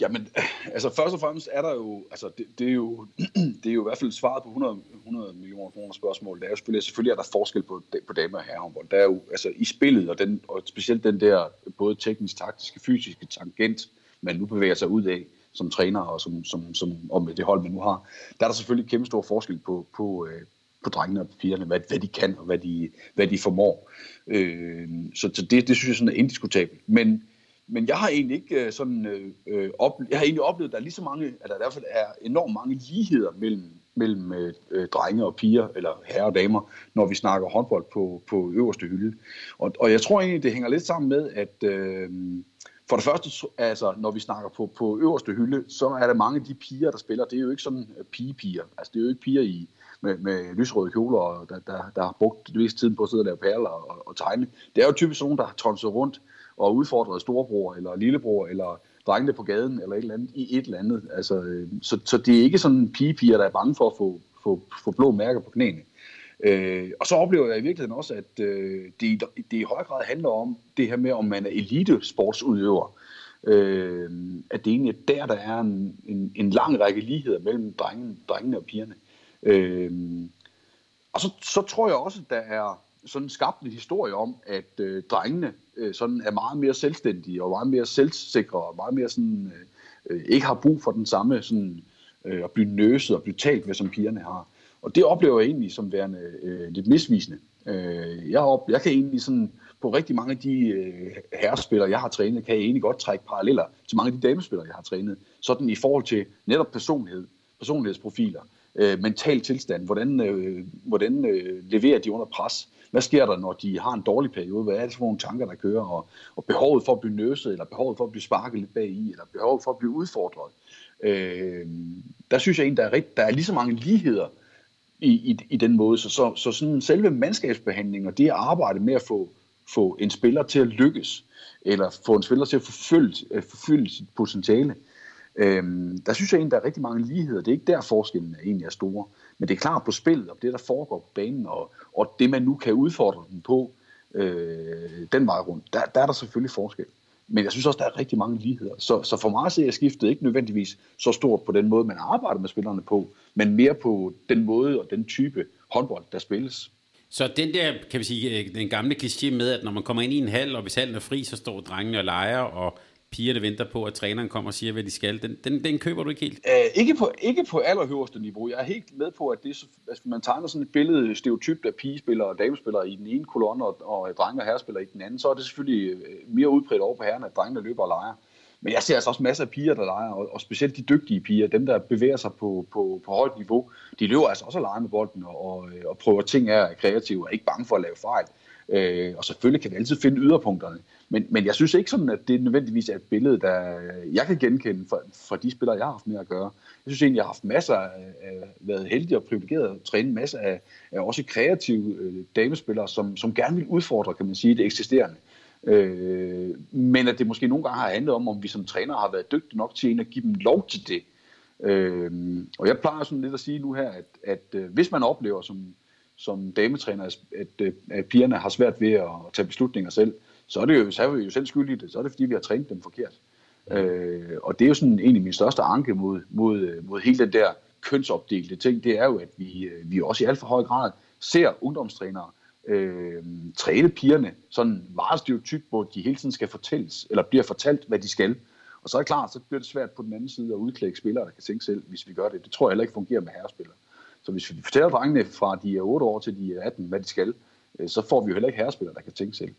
Jamen, altså først og fremmest er der jo, altså det, det, er jo, <clears throat> det er jo i hvert fald svaret på 100, 100 millioner kroner spørgsmål. Der er jo selvfølgelig, selvfølgelig er der forskel på, på damer og herrehåndbold. Der er jo, altså i spillet, og, den, og specielt den der både teknisk, taktiske, fysiske tangent, man nu bevæger sig ud af som træner og, som, som, som, og med det hold, man nu har, der er der selvfølgelig kæmpe stor forskel på, på, øh, på drengene og pigerne, hvad, hvad de kan og hvad de, hvad de formår. Øh, så, så det, det synes jeg sådan er indiskutabelt. Men men jeg har egentlig ikke øh, sådan øh, øh jeg har egentlig oplevet, at der er lige så mange, at der i hvert fald er enormt mange ligheder mellem, mellem øh, øh, drenge og piger, eller herrer og damer, når vi snakker håndbold på, på øverste hylde. Og, og jeg tror egentlig, det hænger lidt sammen med, at øh, for det første, altså, når vi snakker på, på øverste hylde, så er der mange af de piger, der spiller, det er jo ikke sådan øh, pigepiger. Altså, det er jo ikke piger i, med, med lysrøde kjoler, der, der, der har brugt det meste tiden på at sidde og lave perler og, og tegne. Det er jo typisk nogen, der har tonset rundt og udfordrede storebror eller lillebror eller drengene på gaden eller et eller andet i et eller andet. Altså, øh, så, så det er ikke sådan pigepiger, der er bange for at få, få, få blå mærker på knæene. Øh, og så oplever jeg i virkeligheden også, at øh, det, det i høj grad handler om det her med, om man er elite-sportsudøver. Øh, at det egentlig er der, der er en, en, en lang række ligheder mellem drengene, drengene og pigerne. Øh, og så, så tror jeg også, at der er sådan skabt en historie om, at øh, drengene øh, sådan er meget mere selvstændige og meget mere selvsikre og meget mere sådan, øh, øh, ikke har brug for den samme sådan, øh, at blive nøset og blive talt med, som pigerne har. Og det oplever jeg egentlig som værende øh, lidt misvisende. Øh, jeg, op, jeg kan egentlig sådan, på rigtig mange af de øh, herrespillere, jeg har trænet, kan jeg egentlig godt trække paralleller til mange af de damespillere, jeg har trænet. Sådan i forhold til netop personlighed, personlighedsprofiler, øh, mental tilstand. Hvordan, øh, hvordan øh, leverer de under pres? Hvad sker der, når de har en dårlig periode? Hvad er det for nogle tanker, der kører? Og, og behovet for at blive nøset, eller behovet for at blive sparket lidt bag i, eller behovet for at blive udfordret. Øh, der synes jeg egentlig, der er, rigt, der er lige så mange ligheder i, i, i den måde. Så, så, så sådan selve mandskabsbehandling og det at arbejde med at få, få en spiller til at lykkes, eller få en spiller til at forfølge, øh, forfølge sit potentiale, øhm, der synes jeg egentlig, der er rigtig mange ligheder. Det er ikke der forskellen egentlig er store. Men det er klart på spillet, og det der foregår på banen, og, og det man nu kan udfordre dem på øh, den vej rundt, der, der er der selvfølgelig forskel. Men jeg synes også, der er rigtig mange ligheder. Så, så for mig ser jeg skiftet ikke nødvendigvis så stort på den måde, man arbejder med spillerne på, men mere på den måde og den type håndbold, der spilles. Så den der, kan vi sige, øh, den gamle kliché med, at når man kommer ind i en hal, og hvis hallen er fri, så står drengene og leger, og pigerne venter på, at træneren kommer og siger, hvad de skal. Den, den, den køber du ikke helt? Æh, ikke, på, ikke på allerhøjeste niveau. Jeg er helt med på, at det, altså, man tegner sådan et billede stereotypt af pigespillere og damespillere i den ene kolonne, og, og drenge og herrespillere i den anden, så er det selvfølgelig øh, mere udbredt over på herrerne, at drengene løber og leger. Men jeg ser altså også masser af piger, der leger, og, og specielt de dygtige piger, dem der bevæger sig på, på, på højt niveau, de løber altså også og leger med bolden og, og, øh, og prøver ting af kreative og er ikke bange for at lave fejl. Øh, og selvfølgelig kan vi altid finde yderpunkterne. Men, men jeg synes ikke sådan, at det nødvendigvis er et billede, der jeg kan genkende fra, fra de spillere, jeg har haft med at gøre. Jeg synes egentlig, jeg har haft masser af, været heldig og privilegeret at træne masser af, af også kreative øh, damespillere, som, som gerne vil udfordre, kan man sige, det eksisterende. Øh, men at det måske nogle gange har handlet om, om vi som træner har været dygtige nok til at give dem lov til det. Øh, og jeg plejer sådan lidt at sige nu her, at, at øh, hvis man oplever som, som dametræner, at, at, øh, at pigerne har svært ved at tage beslutninger selv, så er det jo, så er vi jo selv skyldige det. Så er det, fordi vi har trænet dem forkert. Øh, og det er jo sådan egentlig min største anke mod, mod, øh, mod hele den der kønsopdelte ting, det er jo, at vi, øh, vi også i alt for høj grad ser ungdomstrænere øh, træne pigerne sådan meget stereotyp, hvor de hele tiden skal fortælles, eller bliver fortalt, hvad de skal. Og så er det klart, så bliver det svært på den anden side at udklæde spillere, der kan tænke selv, hvis vi gør det. Det tror jeg heller ikke fungerer med herrespillere. Så hvis vi fortæller drengene fra de er 8 år til de er 18, hvad de skal, øh, så får vi jo heller ikke herrespillere, der kan tænke selv.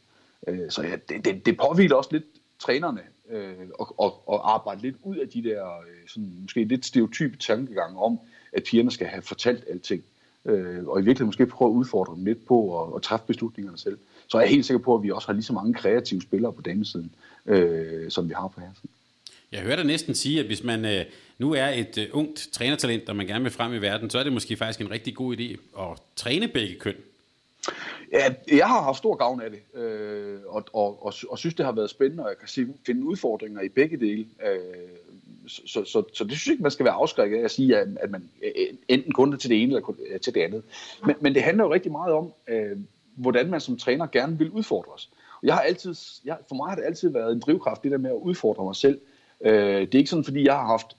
Øh, så ja, det, det, det påviler også lidt trænerne øh, og, og, og arbejde lidt ud af de der øh, sådan, måske lidt stereotype tankegange om, at pigerne skal have fortalt alting. Øh, og i virkeligheden måske prøve at udfordre dem lidt på at, at træffe beslutningerne selv. Så er jeg helt sikker på, at vi også har lige så mange kreative spillere på damesiden, øh, som vi har på herresiden. Jeg hører dig næsten sige, at hvis man øh, nu er et øh, ungt trænertalent, og man gerne vil frem i verden, så er det måske faktisk en rigtig god idé at træne begge køn. Ja, jeg har haft stor gavn af det, øh, og, og, og, og synes, det har været spændende, og jeg kan sige, finde udfordringer i begge dele. Øh, så, så, så, så det synes jeg ikke, man skal være afskrækket af at sige, at, at man øh, enten kun er til det ene eller øh, til det andet. Men, men det handler jo rigtig meget om, øh, hvordan man som træner gerne vil udfordres. Og jeg har altid, jeg, for mig har det altid været en drivkraft, det der med at udfordre mig selv. Øh, det er ikke sådan, fordi jeg har haft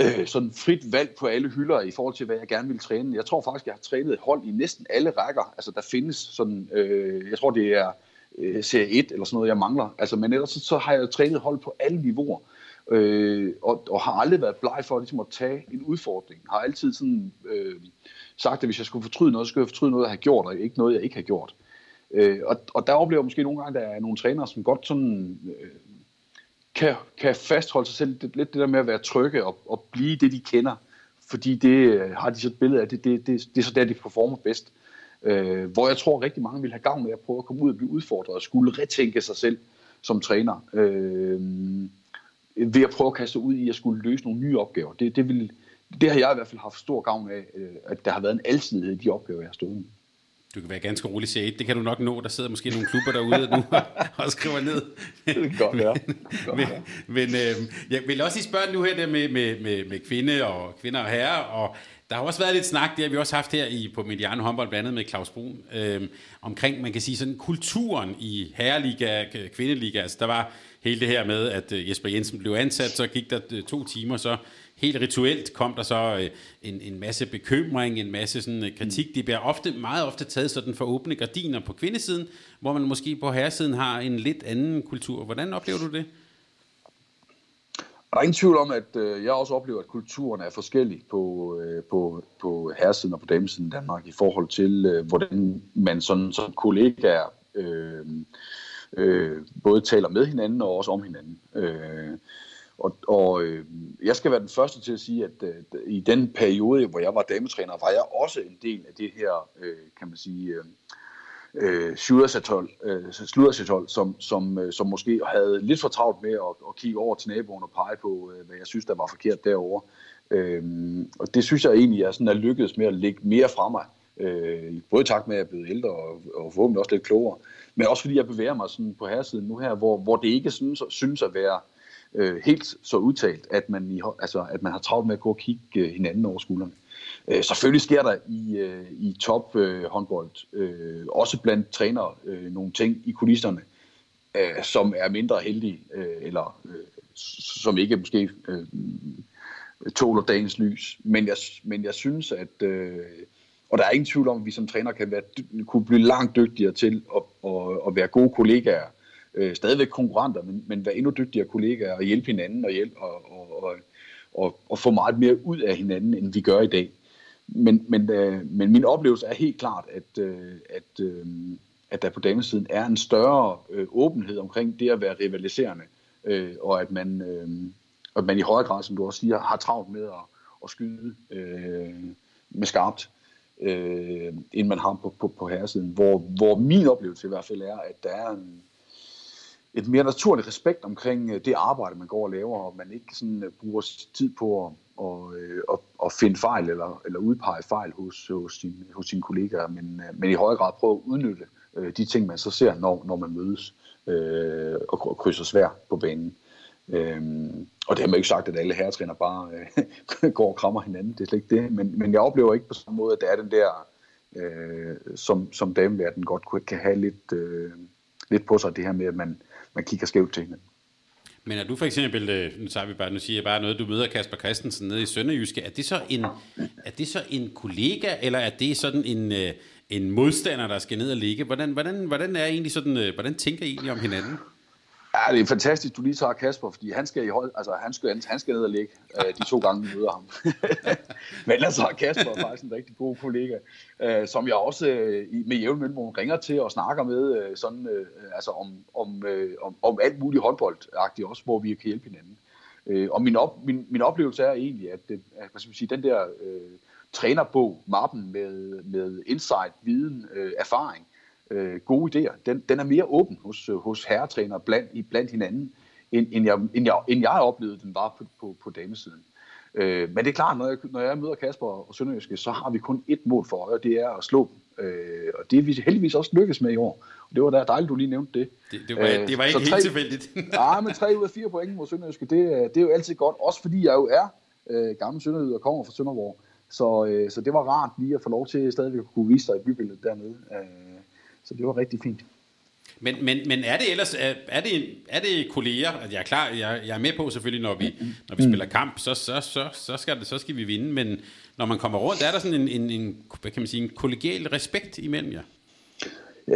øh, sådan frit valg på alle hylder i forhold til, hvad jeg gerne vil træne. Jeg tror faktisk, jeg har trænet hold i næsten alle rækker. Altså, der findes sådan, øh, jeg tror, det er øh, serie 1 eller sådan noget, jeg mangler. Altså, men ellers så, så har jeg trænet hold på alle niveauer. Øh, og, og har aldrig været bleg for ligesom at tage en udfordring. Har altid sådan, øh, sagt, at hvis jeg skulle fortryde noget, så skulle jeg fortryde noget, jeg har gjort, og ikke noget, jeg ikke har gjort. Øh, og, og der oplever jeg måske nogle gange, at der er nogle trænere, som godt sådan, øh, kan, kan fastholde sig selv det, lidt det der med at være trygge og, og blive det, de kender. Fordi det øh, har de så et billede af, det, det, det, det er så der, de performer bedst. Øh, hvor jeg tror, rigtig mange vil have gavn af at prøve at komme ud og blive udfordret og skulle retænke sig selv som træner. Øh, ved at prøve at kaste ud i at skulle løse nogle nye opgaver. Det, det, vil, det har jeg i hvert fald haft stor gavn af, øh, at der har været en alsidighed i de opgaver, jeg har stået med. Du kan være ganske rolig, sige det kan du nok nå. Der sidder måske nogle klubber derude nu <laughs> og skriver ned. Det kan godt være. men, men øh, jeg vil også lige spørge nu her der med, med, med, med kvinde og kvinder og herrer, og der har også været lidt snak, det har vi også haft her i, på Mediano håndbold, blandt andet med Claus Brun, øh, omkring, man kan sige sådan, kulturen i herreliga, kvindeliga. Altså, der var hele det her med, at øh, Jesper Jensen blev ansat, så gik der øh, to timer, så helt rituelt kom der så øh, en, en masse bekymring, en masse sådan, øh, kritik. Mm. Det bliver ofte, meget ofte taget sådan for åbne gardiner på kvindesiden, hvor man måske på herresiden har en lidt anden kultur. Hvordan oplever du det? Der er ingen tvivl om, at øh, jeg også oplever, at kulturen er forskellig på, øh, på, på herresiden og på damesiden i Danmark i forhold til, øh, hvordan man sådan, som kollegaer øh, øh, både taler med hinanden og også om hinanden. Øh, og, og øh, jeg skal være den første til at sige, at øh, i den periode, hvor jeg var dametræner, var jeg også en del af det her, øh, kan man sige, øh, øh, sludersatol, øh, som, som, øh, som måske havde lidt for travlt med at, at kigge over til naboen og pege på, øh, hvad jeg synes, der var forkert derovre. Øh, og det synes jeg egentlig, jeg sådan er lykkedes med at lægge mere fra mig. Øh, både i takt med, at jeg er blevet ældre og, og forhåbentlig også lidt klogere, men også fordi jeg bevæger mig sådan på herresiden nu her, hvor, hvor det ikke synes, synes at være øh, helt så udtalt, at man, i, altså, at man har travlt med at gå og kigge øh, hinanden over skuldrene. Øh, selvfølgelig sker der i, øh, i top øh, håndbold, øh, også blandt trænere, øh, nogle ting i kulisserne, øh, som er mindre heldige, øh, eller øh, som ikke måske øh, tåler dagens lys. Men jeg, men jeg synes, at... Øh, og der er ingen tvivl om, at vi som træner kan være, kunne blive langt dygtigere til at, at, at være gode kollegaer. Øh, stadigvæk konkurrenter, men, men være endnu dygtigere kollegaer og hjælpe hinanden og, hjælpe, og, og, og, og, og få meget mere ud af hinanden, end vi gør i dag. Men, men, øh, men min oplevelse er helt klart, at, øh, at, øh, at der på damesiden er en større øh, åbenhed omkring det at være rivaliserende, øh, og at man, øh, at man i højere grad, som du også siger, har travlt med at, at skyde øh, med skarpt, øh, end man har på, på, på herresiden. Hvor, hvor min oplevelse i hvert fald er, at der er en, et mere naturligt respekt omkring øh, det arbejde, man går og laver, og man ikke sådan øh, bruger tid på at, og, øh, og, og finde fejl eller, eller udpege fejl hos, hos, sin, hos sine kollegaer, men, men i højere grad prøve at udnytte de ting, man så ser, når, når man mødes øh, og, og krydser svær på banen. Øhm, og det har man jo ikke sagt, at alle herretræner bare øh, <laughs> går og krammer hinanden, det er slet ikke det, men, men jeg oplever ikke på samme måde, at det er den der, øh, som, som dameverden godt kan have lidt, øh, lidt på sig, det her med, at man, man kigger skævt til hinanden. Men er du for eksempel, øh, nu, tager vi bare, nu siger jeg bare noget, du møder Kasper Christensen nede i Sønderjyske, er det så en, er det så en kollega, eller er det sådan en, øh, en modstander, der skal ned og ligge? Hvordan, hvordan, hvordan er egentlig sådan, øh, hvordan tænker I egentlig om hinanden? Ja, det er fantastisk, du lige tager Kasper, fordi han skal, i hold, altså, han skal, han skal ned og ligge øh, de to gange, vi møder ham. <laughs> Men ellers så er Kasper faktisk en rigtig god kollega, øh, som jeg også øh, med jævn mellemrum ringer til og snakker med øh, sådan, øh, altså om, om, øh, om, om alt muligt håndboldagtigt også, hvor vi kan hjælpe hinanden. Øh, og min, op, min, min oplevelse er egentlig, at, det, at hvad skal man sige, den der øh, trænerbog, mappen med, med insight, viden, øh, erfaring, øh, gode idéer, den, den er mere åben hos, hos herretræner blandt, blandt hinanden, end, end, jeg, end, jeg, end jeg oplevede den var på, på, på damesiden. Øh, men det er klart, når jeg, når jeg møder Kasper og Sønderjyske, så har vi kun ét mål for øje, det er at slå dem. Øh, og det er vi heldigvis også lykkes med i år. Og det var da dejligt, du lige nævnte det. Det, det, var, øh, det var ikke helt tilfældigt. <laughs> nej, men tre ud af fire point mod Sønderjyske, det, det er jo altid godt. Også fordi jeg jo er øh, gammel Sønderjyde og kommer fra Sønderborg. Så, øh, så det var rart lige at få lov til stadigvæk at kunne vise dig i bybilledet dernede. Øh, så det var rigtig fint. Men, men, men er det ellers, er, er, det, er det kolleger, at jeg er klar, jeg, jeg er med på selvfølgelig, når vi, når vi spiller kamp, så, så, så, så, skal det, så skal vi vinde, men når man kommer rundt, er der sådan en, en, en hvad kan man sige, en kollegial respekt imellem jer?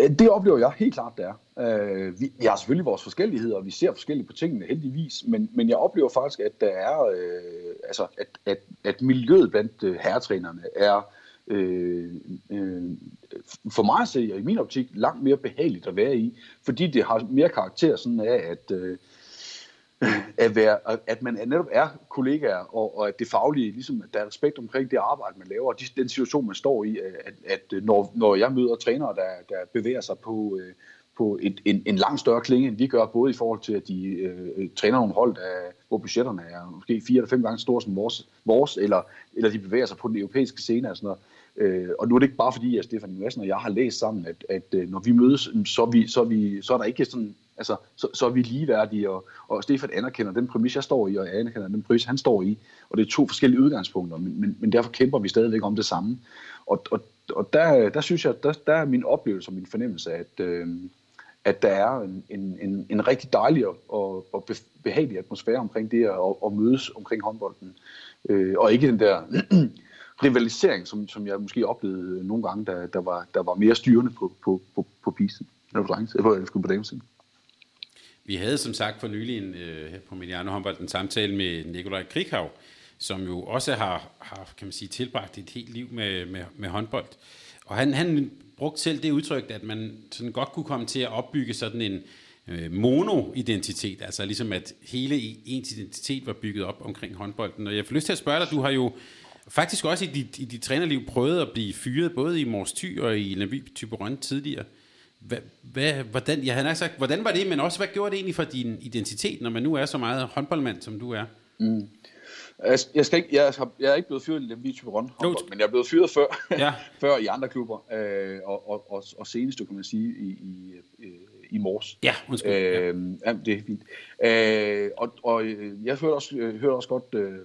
Det oplever jeg helt klart, det er. Øh, vi, vi har selvfølgelig vores forskelligheder, og vi ser forskelligt på tingene, heldigvis, men, men jeg oplever faktisk, at der er, øh, altså, at, at, at miljøet blandt øh, herretrænerne er øh, øh, for mig at se, og i min optik, langt mere behageligt at være i, fordi det har mere karakter sådan af, at, øh, at, være, at man netop er kollegaer, og, og at det faglige, ligesom at der er respekt omkring det arbejde, man laver, og de, den situation, man står i, at, at øh, når, når jeg møder trænere, der, der bevæger sig på, øh, på et, en, en langt større klinge, end vi gør, både i forhold til, at de øh, træner nogle hold, der, hvor budgetterne er måske fire eller fem gange store som vores, vores eller, eller de bevæger sig på den europæiske scene og sådan noget, Øh, og nu er det ikke bare fordi, at Stefan Madsen og jeg har læst sammen, at, at øh, når vi mødes, mm, så er, vi, så, er vi, så er der ikke sådan, altså, så, så er vi ligeværdige, og, og Stefan anerkender den præmis, jeg står i, og jeg anerkender den præmis, han står i, og det er to forskellige udgangspunkter, men, men, men derfor kæmper vi stadigvæk om det samme. Og, og, og der, der synes jeg, der, der er min oplevelse og min fornemmelse, at, øh, at der er en, en, en, en rigtig dejlig og, og behagelig atmosfære omkring det at, at mødes omkring håndbolden, øh, og ikke den der rivalisering, som, som jeg måske oplevede nogle gange, der, der, var, der var mere styrende på, på, på, på pisen, eller på, eller på damesiden. Vi havde som sagt for nylig en, øh, her på Mediano Håndbold en samtale med Nikolaj Krighav, som jo også har, har kan man sige, tilbragt et helt liv med, med, med håndbold. Og han, han brugte selv det udtryk, at man sådan godt kunne komme til at opbygge sådan en, øh, mono-identitet, altså ligesom at hele ens identitet var bygget op omkring håndbolden. Og jeg får lyst til at spørge dig, du har jo faktisk også i dit, i dit trænerliv prøvet at blive fyret, både i Mors Thy og i Lemby Typerøn tidligere. Hvad, hvad, hvordan, jeg havde sagt, hvordan var det, men også hvad gjorde det egentlig for din identitet, når man nu er så meget håndboldmand, som du er? Mm. Jeg, jeg, skal ikke, jeg, har, jeg er ikke blevet fyret i Lemby Typerøn, men jeg er blevet fyret før, ja. <laughs> før i andre klubber, øh, og, og, og, og senest, kan man sige, i, i, i Mors. Ja, undskyld. Øh, ja. det er fint. Øh, og, og jeg hørte også, hørte også godt øh,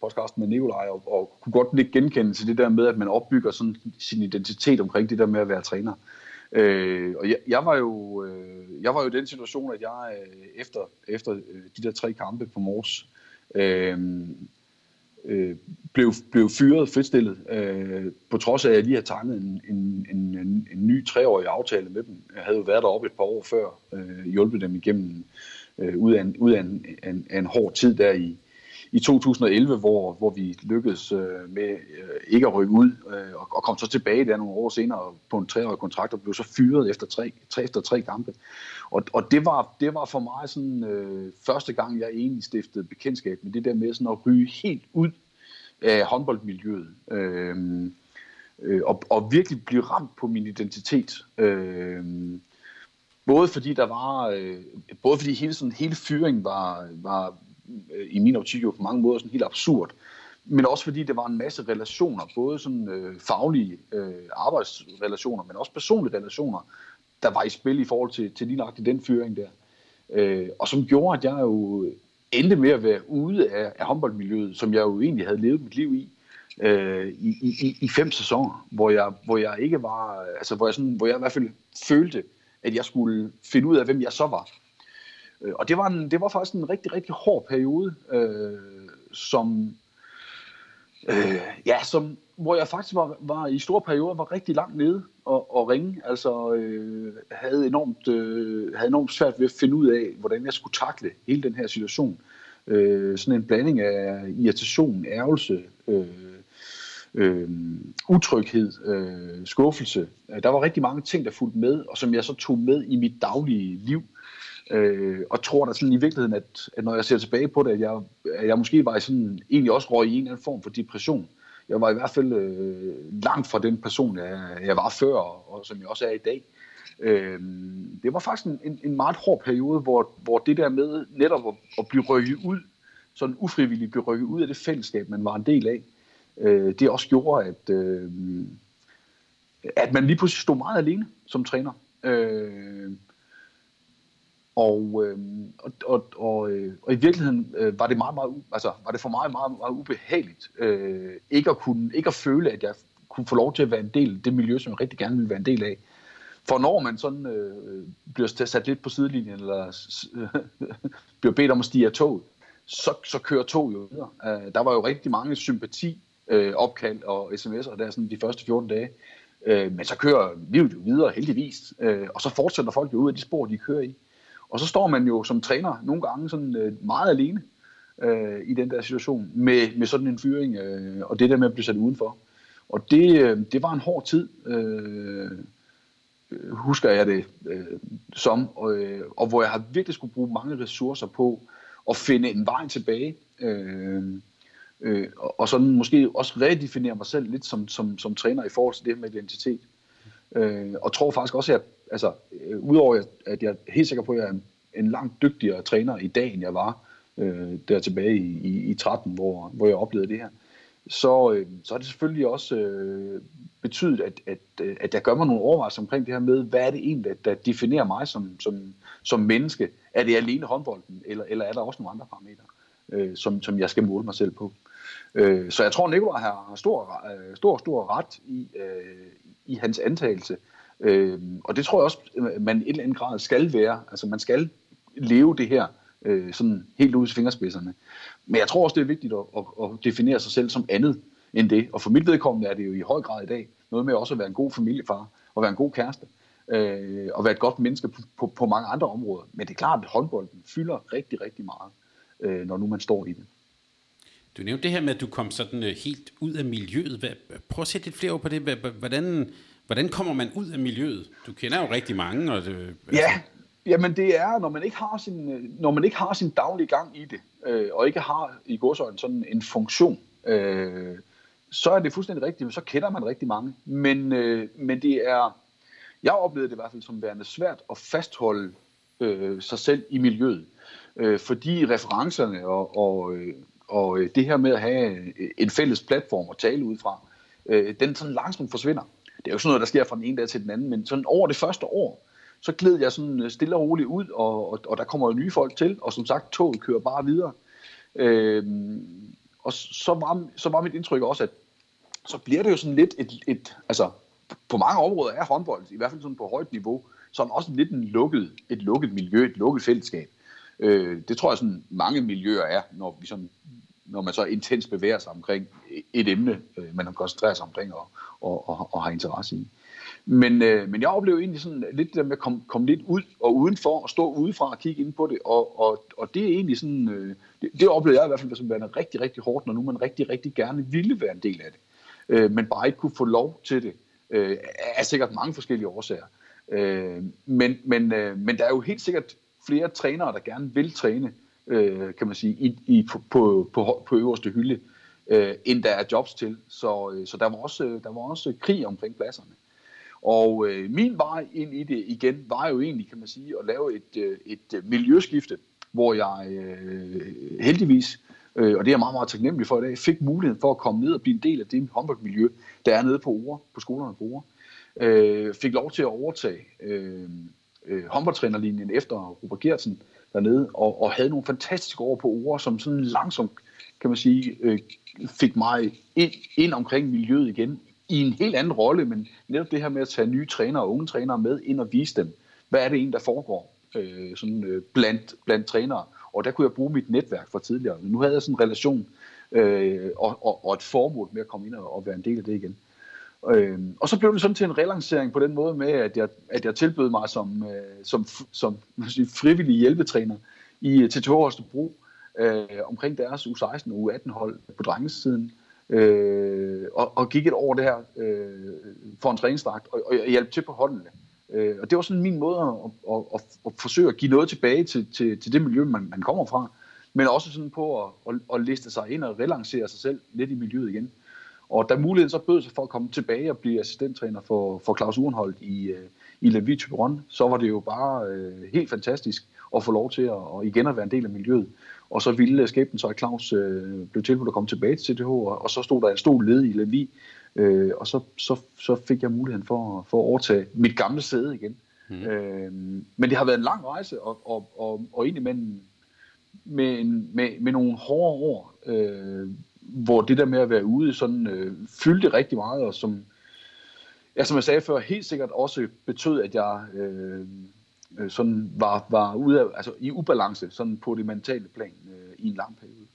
podcasten med Nikolaj, og, og kunne godt ikke genkende til det der med, at man opbygger sådan sin identitet omkring det der med at være træner. Øh, og jeg, jeg, var jo, øh, jeg var jo i den situation, at jeg øh, efter, efter øh, de der tre kampe på Mors, øh, øh, blev, blev fyret fritstillet, øh, på trods af, at jeg lige havde tegnet en, en, en, en, en ny treårig aftale med dem. Jeg havde jo været deroppe et par år før, øh, hjulpet dem igennem øh, ud, af en, ud af en, en, en hård tid der i, i 2011, hvor, hvor vi lykkedes øh, med øh, ikke at rykke ud, øh, og, og kom så tilbage der nogle år senere på en treårig kontrakt, og blev så fyret efter tre, tre, efter tre kampe. Og, og det, var, det var for mig sådan øh, første gang, jeg egentlig stiftede bekendtskab med det der med sådan at ryge helt ud af håndboldmiljøet. Øh, øh, og, og virkelig blive ramt på min identitet. Øh, både fordi der var, øh, både fordi hele, sådan, hele fyringen var, var, Øh, i min optik jo på mange måder sådan helt absurd. Men også fordi det var en masse relationer, både sådan øh, faglige øh, arbejdsrelationer, men også personlige relationer, der var i spil i forhold til, til lige nok den fyring der. Øh, og som gjorde, at jeg jo endte med at være ude af, af håndboldmiljøet, som jeg jo egentlig havde levet mit liv i, øh, i, i, i fem sæsoner, hvor jeg, hvor jeg ikke var, altså hvor jeg, sådan, hvor jeg i hvert fald følte, at jeg skulle finde ud af, hvem jeg så var. Øh, og det var, en, det var faktisk en rigtig, rigtig hård periode, øh, som, øh, ja, som, hvor jeg faktisk var, var i store perioder var rigtig langt nede og, og ringe. Altså øh, havde, enormt, øh, havde enormt svært ved at finde ud af, hvordan jeg skulle takle hele den her situation. Øh, sådan en blanding af irritation, ærgelse, øh, øh, utryghed, øh, skuffelse. Øh, der var rigtig mange ting, der fulgte med, og som jeg så tog med i mit daglige liv. Øh, og tror da sådan i virkeligheden, at, at når jeg ser tilbage på det, at jeg, at jeg måske var i sådan, egentlig også røg i en eller anden form for depression. Jeg var i hvert fald øh, langt fra den person, jeg, jeg var før, og, og som jeg også er i dag. Øh, det var faktisk en, en, en meget hård periode, hvor, hvor det der med netop at, at blive rykket ud, sådan ufrivilligt blive rykket ud af det fællesskab, man var en del af, øh, det også gjorde, at, øh, at man lige pludselig stod meget alene som træner. Øh, og, øh, og, og, og, øh, og i virkeligheden øh, var det meget, meget, altså var det for mig meget, meget ubehageligt øh, ikke at kunne, ikke at føle, at jeg kunne få lov til at være en del af det miljø, som jeg rigtig gerne ville være en del af. For når man sådan øh, bliver sat lidt på sidelinjen, eller øh, <laughs> bliver bedt om at stige af toget, så, så kører toget jo videre. Øh, der var jo rigtig mange sympati øh, opkald og sms'er der sådan de første 14 dage. Øh, men så kører livet jo videre heldigvis, øh, og så fortsætter folk jo ud af de spor, de kører i. Og så står man jo som træner nogle gange sådan øh, meget alene øh, i den der situation med, med sådan en fyring, øh, og det der med at blive sat udenfor. Og det, øh, det var en hård tid, øh, husker jeg det øh, som, og, øh, og hvor jeg har virkelig skulle bruge mange ressourcer på at finde en vej tilbage. Øh, øh, og, og sådan måske også redefinere mig selv lidt som, som, som træner i forhold til det med identitet. Øh, og tror faktisk også, at altså, øh, udover at jeg er helt sikker på, at jeg er en, en langt dygtigere træner i dag, end jeg var øh, der tilbage i, i, i 13, hvor, hvor jeg oplevede det her, så, øh, så har det selvfølgelig også øh, betydet, at, at, øh, at jeg gør mig nogle overvejelser omkring det her med, hvad er det egentlig, der, der definerer mig som, som, som menneske? Er det alene håndbolden, eller, eller er der også nogle andre parametre, øh, som, som jeg skal måle mig selv på? Øh, så jeg tror, Nikolaj har stor, øh, stor, stor ret i, øh, i hans antagelse. Øh, og det tror jeg også, øh, man i en eller anden grad skal være. Altså man skal leve det her øh, sådan helt ud i fingerspidserne. Men jeg tror også, det er vigtigt at, at, at definere sig selv som andet end det. Og for mit vedkommende er det jo i høj grad i dag noget med også at være en god familiefar og være en god kæreste. Øh, og være et godt menneske på, på, på mange andre områder. Men det er klart, at håndbolden fylder rigtig, rigtig meget, øh, når nu man står i det. Du nævnte det her med, at du kom sådan øh, helt ud af miljøet. Hvad, prøv at sætte lidt flere ord på det. Hvordan, hvordan kommer man ud af miljøet? Du kender jo rigtig mange. Og det, ja, Jamen det er, når man ikke har sin, når man ikke har sin daglige gang i det, øh, og ikke har i godsøjne sådan en funktion, øh, så er det fuldstændig rigtigt, så kender man rigtig mange. Men, øh, men det er, jeg oplevede det i hvert fald som værende svært at fastholde øh, sig selv i miljøet. Øh, fordi referencerne og, og, øh, og øh, det her med at have en fælles platform at tale ud fra, øh, den sådan langsomt forsvinder. Det er jo sådan noget, der sker fra den ene dag til den anden, men sådan over det første år, så gled jeg sådan øh, stille og roligt ud, og, og, og der kommer jo nye folk til, og som sagt, toget kører bare videre. Øhm, og så var, så var mit indtryk også, at så bliver det jo sådan lidt et, et altså på mange områder er håndbold, i hvert fald sådan på højt niveau, sådan også lidt en lukket, et lukket miljø, et lukket fællesskab. Øh, det tror jeg sådan mange miljøer er, når, vi sådan, når man så intens bevæger sig omkring et emne, øh, man koncentrerer sig omkring og, og, og, og har interesse i. Men, øh, men jeg oplevede egentlig sådan lidt det der med at komme, kom lidt ud og udenfor og stå udefra og kigge ind på det. Og, og, og det er egentlig sådan, øh, det, det oplevede jeg i hvert fald som værende rigtig, rigtig hårdt, når nu man rigtig, rigtig gerne ville være en del af det. Øh, men bare ikke kunne få lov til det. Øh, er sikkert mange forskellige årsager. Øh, men, men, øh, men der er jo helt sikkert flere trænere, der gerne vil træne, øh, kan man sige, i, i, på, på, på, på øverste hylde, øh, øh, end der er jobs til. Så, øh, så der, var også, øh, der var også krig omkring pladserne. Og øh, min vej ind i det igen var jo egentlig, kan man sige, at lave et, øh, et øh, miljøskifte, hvor jeg øh, heldigvis, øh, og det er jeg meget, meget taknemmelig for i dag, fik muligheden for at komme ned og blive en del af det håndboldmiljø, der er nede på Ore, på skolerne på Ore. Øh, fik lov til at overtage øh, øh, håndboldtrænerlinjen efter Robert Gertsen dernede, og, og havde nogle fantastiske år på Ore, som sådan langsomt, kan man sige, øh, fik mig ind, ind omkring miljøet igen i en helt anden rolle, men netop det her med at tage nye trænere og unge trænere med ind og vise dem, hvad er det egentlig, der foregår øh, sådan, øh, blandt, blandt trænere. Og der kunne jeg bruge mit netværk fra tidligere. Nu havde jeg sådan en relation øh, og, og, og et formål med at komme ind og, og være en del af det igen. Øh, og så blev det sådan til en relancering på den måde med, at jeg, at jeg tilbød mig som, øh, som, som sige, frivillig hjælpetræner i øh, TTH Holstebro øh, omkring deres U16 og U18 hold på drengesiden øh, og, og gik et år det her øh, for en træningsdragt og, og hjalp til på holdene. Øh, og det var sådan min måde at, at, at, at forsøge at give noget tilbage til, til, til det miljø, man, man kommer fra, men også sådan på at, at, at liste sig ind og relancere sig selv lidt i miljøet igen. Og da muligheden så bød sig for at komme tilbage og blive assistenttræner for, for Claus Urenholdt i, øh, i Lemvig så var det jo bare øh, helt fantastisk at få lov til at, at igen at være en del af miljøet. Og så ville skæbnen så, at Claus øh, blev tilbudt at komme tilbage til CTH, og, og så stod der en stor led i Levi, øh, og så, så, så fik jeg muligheden for, for at overtage mit gamle sæde igen. Mm. Øh, men det har været en lang rejse, og, og, og, og egentlig med, en, med, en, med, med nogle hårde år, øh, hvor det der med at være ude sådan øh, fyldte rigtig meget, og som, ja, som jeg sagde før, helt sikkert også betød, at jeg øh, øh, sådan var, var ude af, altså i ubalance sådan på det mentale plan øh, i en lang periode.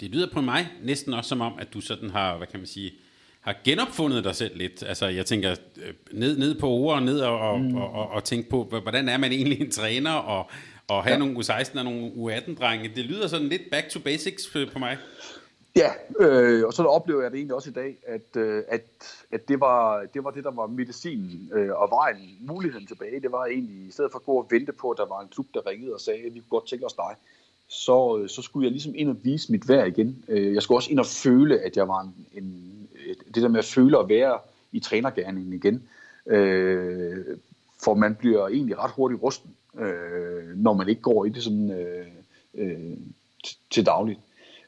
Det lyder på mig næsten også som om, at du sådan har, hvad kan man sige, har genopfundet dig selv lidt. Altså jeg tænker, øh, ned, ned på ord, ned og, og, mm. og, og, og tænke på, hvordan er man egentlig en træner, og, og have ja. nogle U16 og nogle U18-drenge. Det lyder sådan lidt back to basics på mig. Ja, øh, og så oplever jeg det egentlig også i dag, at, øh, at, at det, var, det var det, der var medicinen øh, og vejen, muligheden tilbage. Det var egentlig, i stedet for at gå og vente på, at der var en klub, der ringede og sagde, at vi kunne godt tænke os dig, så, øh, så skulle jeg ligesom ind og vise mit værd igen. Øh, jeg skulle også ind og føle, at jeg var en, en det der med at føle at være i trænergærningen igen. Øh, for man bliver egentlig ret hurtigt rusten, øh, når man ikke går i det sådan øh, øh, til dagligt.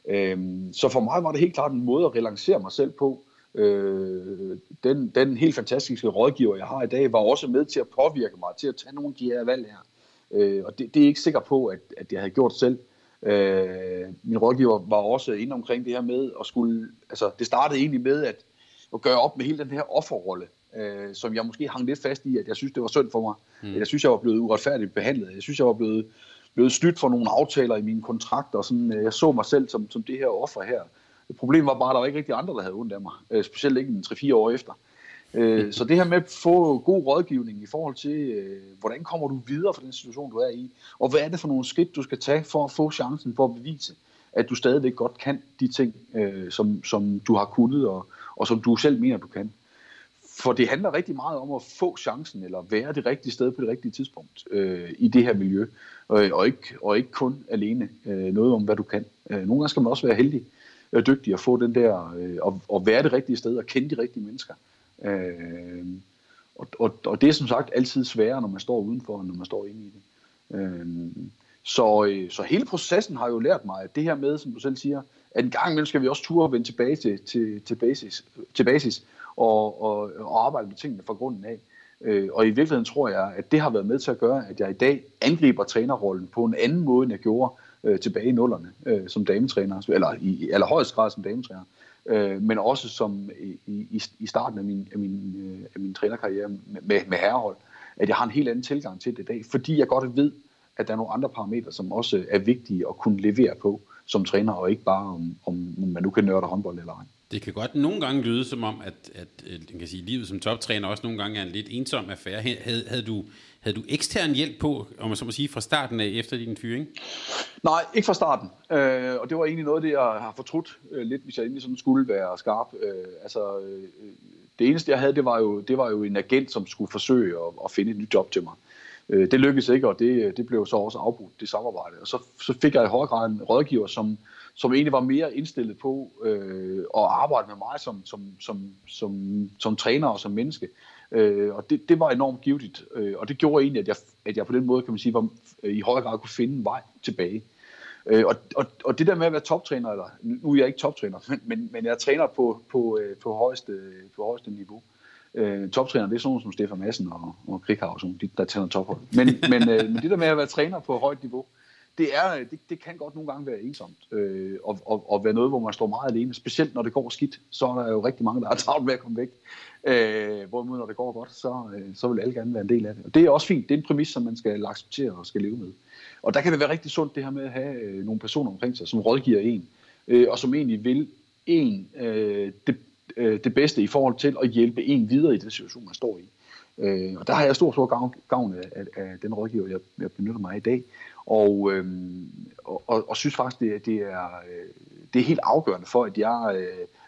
Øhm, så for mig var det helt klart en måde at relancere mig selv på. Øh, den, den helt fantastiske rådgiver, jeg har i dag, var også med til at påvirke mig til at tage nogle af de her valg her. Øh, og det, det er jeg ikke sikker på, at, at jeg havde gjort selv. Øh, min rådgiver var også inde omkring det her med at skulle, altså det startede egentlig med at, at gøre op med hele den her offerrolle, øh, som jeg måske hang lidt fast i, at jeg synes, det var synd for mig. Mm. Jeg synes, jeg var blevet uretfærdigt behandlet. Jeg synes, jeg var blevet blevet snydt for nogle aftaler i mine kontrakter. Og sådan, øh, jeg så mig selv som, som det her offer her. Problemet var bare, at der var ikke rigtig andre, der havde ondt af mig. Øh, specielt ikke en 3-4 år efter. Øh, så det her med at få god rådgivning i forhold til, hvordan kommer du videre fra den situation, du er i, og hvad er det for nogle skridt, du skal tage for at få chancen for at bevise, at du stadigvæk godt kan de ting, som, som du har kunnet, og, og som du selv mener, du kan for det handler rigtig meget om at få chancen, eller være det rigtige sted på det rigtige tidspunkt øh, i det her miljø, øh, og, ikke, og ikke kun alene øh, noget om, hvad du kan. Øh, nogle gange skal man også være heldig og øh, dygtig at få den der, øh, og, og være det rigtige sted, og kende de rigtige mennesker. Øh, og, og, og det er som sagt altid sværere, når man står udenfor, end når man står inde i det. Øh, så, øh, så hele processen har jo lært mig, at det her med, som du selv siger, at en gang imellem skal vi også ture og vende tilbage til, til, til, basis, til basis og, og, og arbejde med tingene fra grunden af. Øh, og i virkeligheden tror jeg, at det har været med til at gøre, at jeg i dag angriber trænerrollen på en anden måde, end jeg gjorde øh, tilbage i nullerne øh, som dametræner, eller i, i allerhøjeste grad som dametræner, øh, men også som i, i, i starten af min, af min, øh, af min trænerkarriere med, med herrehold, at jeg har en helt anden tilgang til det i dag, fordi jeg godt ved, at der er nogle andre parametre, som også er vigtige at kunne levere på som træner, og ikke bare om, om man nu kan nørde håndbold eller ej. Det kan godt nogle gange lyde som om, at, at, øh, at kan sige, livet som toptræner også nogle gange er en lidt ensom affære. Havde, havde, du, havde du ekstern hjælp på, om man så må sige, fra starten af efter din fyring? Nej, ikke fra starten. Øh, og det var egentlig noget, det jeg har fortrudt øh, lidt, hvis jeg egentlig sådan skulle være skarp. Øh, altså, øh, det eneste, jeg havde, det var, jo, det var jo en agent, som skulle forsøge at, at finde et nyt job til mig. Øh, det lykkedes ikke, og det, det blev så også afbrudt, det samarbejde. Og så, så fik jeg i høj grad en rådgiver, som, som egentlig var mere indstillet på øh, at arbejde med mig som, som, som, som, som træner og som menneske. Øh, og det, det var enormt givetigt, øh, og det gjorde egentlig, at jeg, at jeg på den måde, kan man sige, var, øh, i høj grad kunne finde en vej tilbage. Øh, og, og, og det der med at være toptræner, eller nu er jeg ikke toptræner, <laughs> men, men, men jeg træner på, på, øh, på, højeste, på højeste niveau. Øh, toptræner, det er sådan nogle som Stefan Madsen og, og Krighavn, de, der tænder tophold. Men, men, øh, men det der med at være træner på højt niveau, det, er, øh, det, det kan godt nogle gange være ensomt, øh, og, og, og være noget, hvor man står meget alene. Specielt når det går skidt, så er der jo rigtig mange, der er <laughs> travlt med at komme væk. Øh, hvorimod når det går godt, så, øh, så vil alle gerne være en del af det. Og det er også fint. Det er en præmis, som man skal acceptere og skal leve med. Og der kan det være rigtig sundt det her med at have øh, nogle personer omkring sig, som rådgiver en, øh, og som egentlig vil en øh, det, øh, det bedste i forhold til at hjælpe en videre i den situation, man står i. Øh, og der har jeg stor, stor gavn, gavn af, af, af den rådgiver, jeg, jeg benytter mig af i dag. Og, øh, og, og, og synes faktisk, det, det, er, øh, det er helt afgørende for, at jeg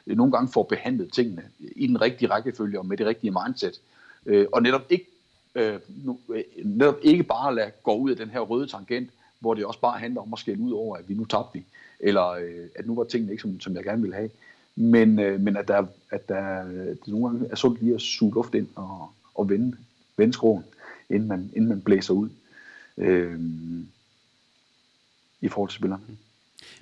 øh, nogle gange får behandlet tingene i den rigtige rækkefølge og med det rigtige mindset. Øh, og netop ikke, øh, nu, øh, netop ikke bare lade gå ud af den her røde tangent, hvor det også bare handler om at skælde ud over, at vi nu tabte vi, eller øh, at nu var tingene ikke, som, som jeg gerne ville have. Men, øh, men at, der, at der, øh, det nogle gange er sundt lige at suge luft ind og, og vende, vende skroen, inden man, inden man blæser ud. Øh, i forhold til spillerne.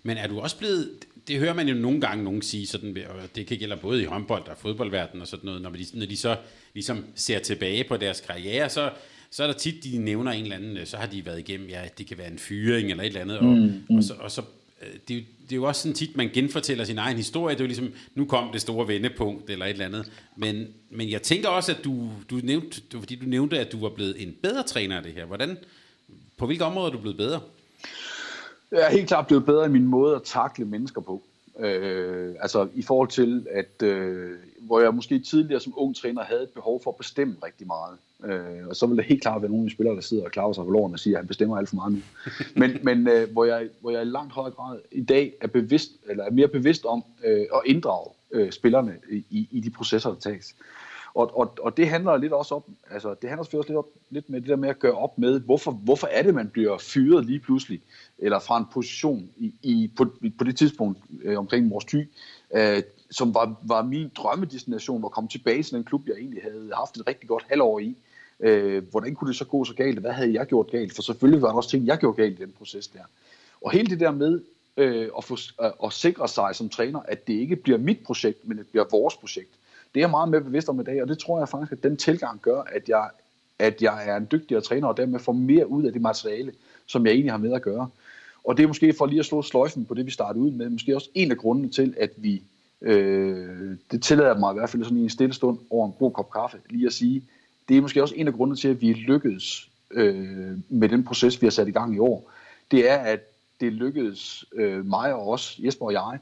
Men er du også blevet, det hører man jo nogle gange nogen sige, sådan, og det kan gælde både i håndbold og fodboldverdenen og sådan noget, når de, når de så ligesom ser tilbage på deres karriere, så, så er der tit, de nævner en eller anden, så har de været igennem, ja, det kan være en fyring eller et eller andet, og, mm, mm. og, så, og så øh, det, er jo, det er jo også sådan tit, man genfortæller sin egen historie. Det er jo ligesom, nu kom det store vendepunkt eller et eller andet. Men, men jeg tænker også, at du, du nævnte, fordi du nævnte, at du var blevet en bedre træner af det her. Hvordan, på hvilke områder er du blevet bedre? Jeg er helt klart blevet bedre i min måde at takle mennesker på. Øh, altså i forhold til, at øh, hvor jeg måske tidligere som ung træner havde et behov for at bestemme rigtig meget. Øh, og så vil det helt klart være nogle af de spillere, der sidder og klarer sig på låren og siger, at han bestemmer alt for meget nu. <laughs> Men, men øh, hvor, jeg, hvor jeg i langt højere grad i dag er, bevidst, eller er mere bevidst om øh, at inddrage øh, spillerne i, i de processer, der tages. Og, og, og det handler lidt også om, altså det handler selvfølgelig også lidt, op, lidt med det der med at gøre op med, hvorfor, hvorfor er det, man bliver fyret lige pludselig, eller fra en position i, i, på, på det tidspunkt øh, omkring Mors Thy, øh, som var, var min drømmedestination at komme tilbage til den klub, jeg egentlig havde haft et rigtig godt halvår i. Øh, hvordan kunne det så gå så galt? Hvad havde jeg gjort galt? For selvfølgelig var der også ting, jeg gjorde galt i den proces der. Og hele det der med øh, at, få, at sikre sig som træner, at det ikke bliver mit projekt, men det bliver vores projekt. Det er jeg meget mere bevidst om i dag, og det tror jeg faktisk, at den tilgang gør, at jeg, at jeg er en dygtigere træner, og dermed får mere ud af det materiale, som jeg egentlig har med at gøre. Og det er måske for lige at slå sløjfen på det, vi startede ud med, måske også en af grundene til, at vi, øh, det tillader mig i hvert fald sådan i en stille stund over en god kop kaffe, lige at sige, det er måske også en af grundene til, at vi lykkedes øh, med den proces, vi har sat i gang i år. Det er, at det lykkedes øh, mig og os, Jesper og jeg,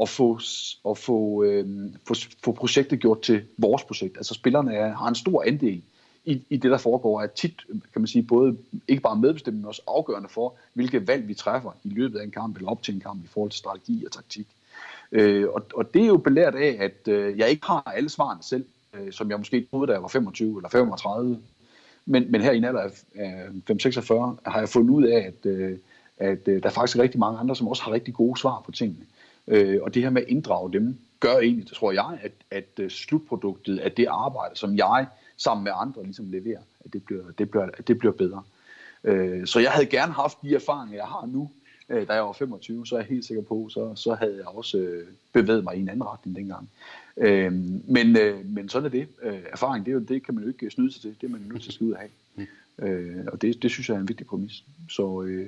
at få, at få, øh, få, få projektet gjort til vores projekt. Altså spillerne er, har en stor andel i, i det, der foregår, er tit, kan man sige, både ikke bare medbestemmende, men også afgørende for, hvilke valg vi træffer i løbet af en kamp eller op til en kamp i forhold til strategi og taktik. Øh, og, og det er jo belært af, at øh, jeg ikke har alle svarene selv. øh, som jeg måske troede, da jeg var 25 eller 35. Men, men her i en alder af 5-46 har jeg fundet ud af, at, øh, at øh, der er faktisk rigtig mange andre, som også har rigtig gode svar på tingene. Øh, Øh, og det her med at inddrage dem, gør egentlig, tror jeg, at, at øh, slutproduktet af det arbejde, som jeg sammen med andre ligesom leverer, at det bliver, det bliver, at det bliver bedre. Øh, så jeg havde gerne haft de erfaringer, jeg har nu, øh, da jeg var 25, så er jeg helt sikker på, så, så havde jeg også øh, bevæget mig i en anden retning dengang. Øh, men, øh, men sådan er det. Øh, erfaring, det, er jo, det kan man jo ikke snyde sig til. Det er man nødt til at skal ud og have. Mm. Øh, og det, det synes jeg er en vigtig præmis. Så, øh,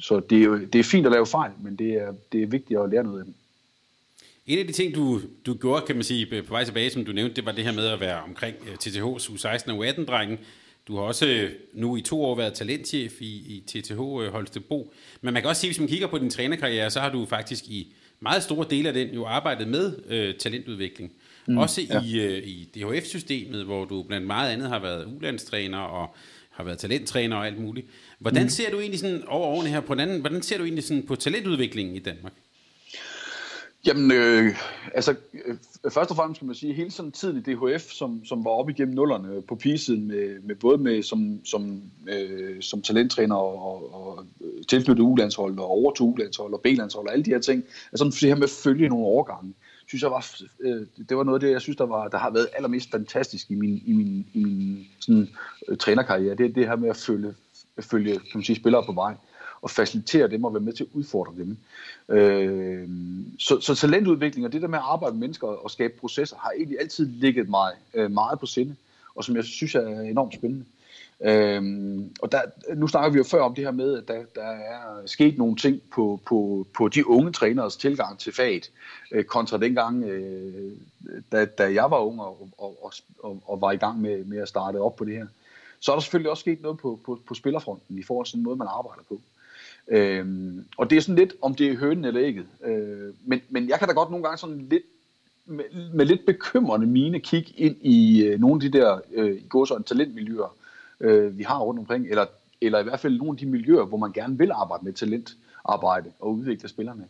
så det, er jo, det er fint at lave fejl, men det er, det er vigtigt at lære noget af dem. En af de ting, du, du gjorde, kan man sige, på vej tilbage, som du nævnte, det var det her med at være omkring TTH's U16 og U18-drengen. Du har også øh, nu i to år været talentchef i, i TTH øh, Holstebro. Men man kan også sige, hvis man kigger på din trænerkarriere, så har du faktisk i meget store dele af den jo arbejdet med øh, talentudvikling. Mm, også ja. i, øh, i DHF-systemet, hvor du blandt meget andet har været ulandstræner og har været talenttræner og alt muligt. Hvordan mm. ser du egentlig sådan over årene her på den hvordan ser du egentlig sådan på talentudviklingen i Danmark? Jamen, øh, altså, øh, først og fremmest kan man sige, hele sådan tiden i DHF, som, som var op igennem nullerne på pigesiden, med, med både med som, som, øh, som talenttræner og, og, og tilknyttet ulandshold og overtog ulandshold og B-landshold og alle de her ting, altså det her med at følge nogle overgange, synes jeg var, øh, det var noget af det, jeg synes, der, var, der har været allermest fantastisk i min, i min, i min sådan, øh, trænerkarriere. Det er det her med at følge, følge kan man sige, spillere på vej og facilitere dem og være med til at udfordre dem. Øh, så, så talentudvikling og det der med at arbejde med mennesker og skabe processer har egentlig altid ligget mig øh, meget på sinde, og som jeg synes er enormt spændende. Øhm, og der, nu snakker vi jo før om det her med, at der, der er sket nogle ting på, på, på de unge træneres tilgang til faget, øh, kontra dengang, øh, da, da jeg var ung og, og, og, og var i gang med, med at starte op på det her. Så er der selvfølgelig også sket noget på, på, på spillerfronten i forhold til den måde, man arbejder på. Øhm, og det er sådan lidt, om det er hønen eller ægget. Øh, men, men jeg kan da godt nogle gange sådan lidt med, med lidt bekymrende mine kigge ind i øh, nogle af de der øh, i går så talentmiljøer, øh, vi har rundt omkring, eller, eller i hvert fald nogle af de miljøer, hvor man gerne vil arbejde med talentarbejde og udvikle spillerne.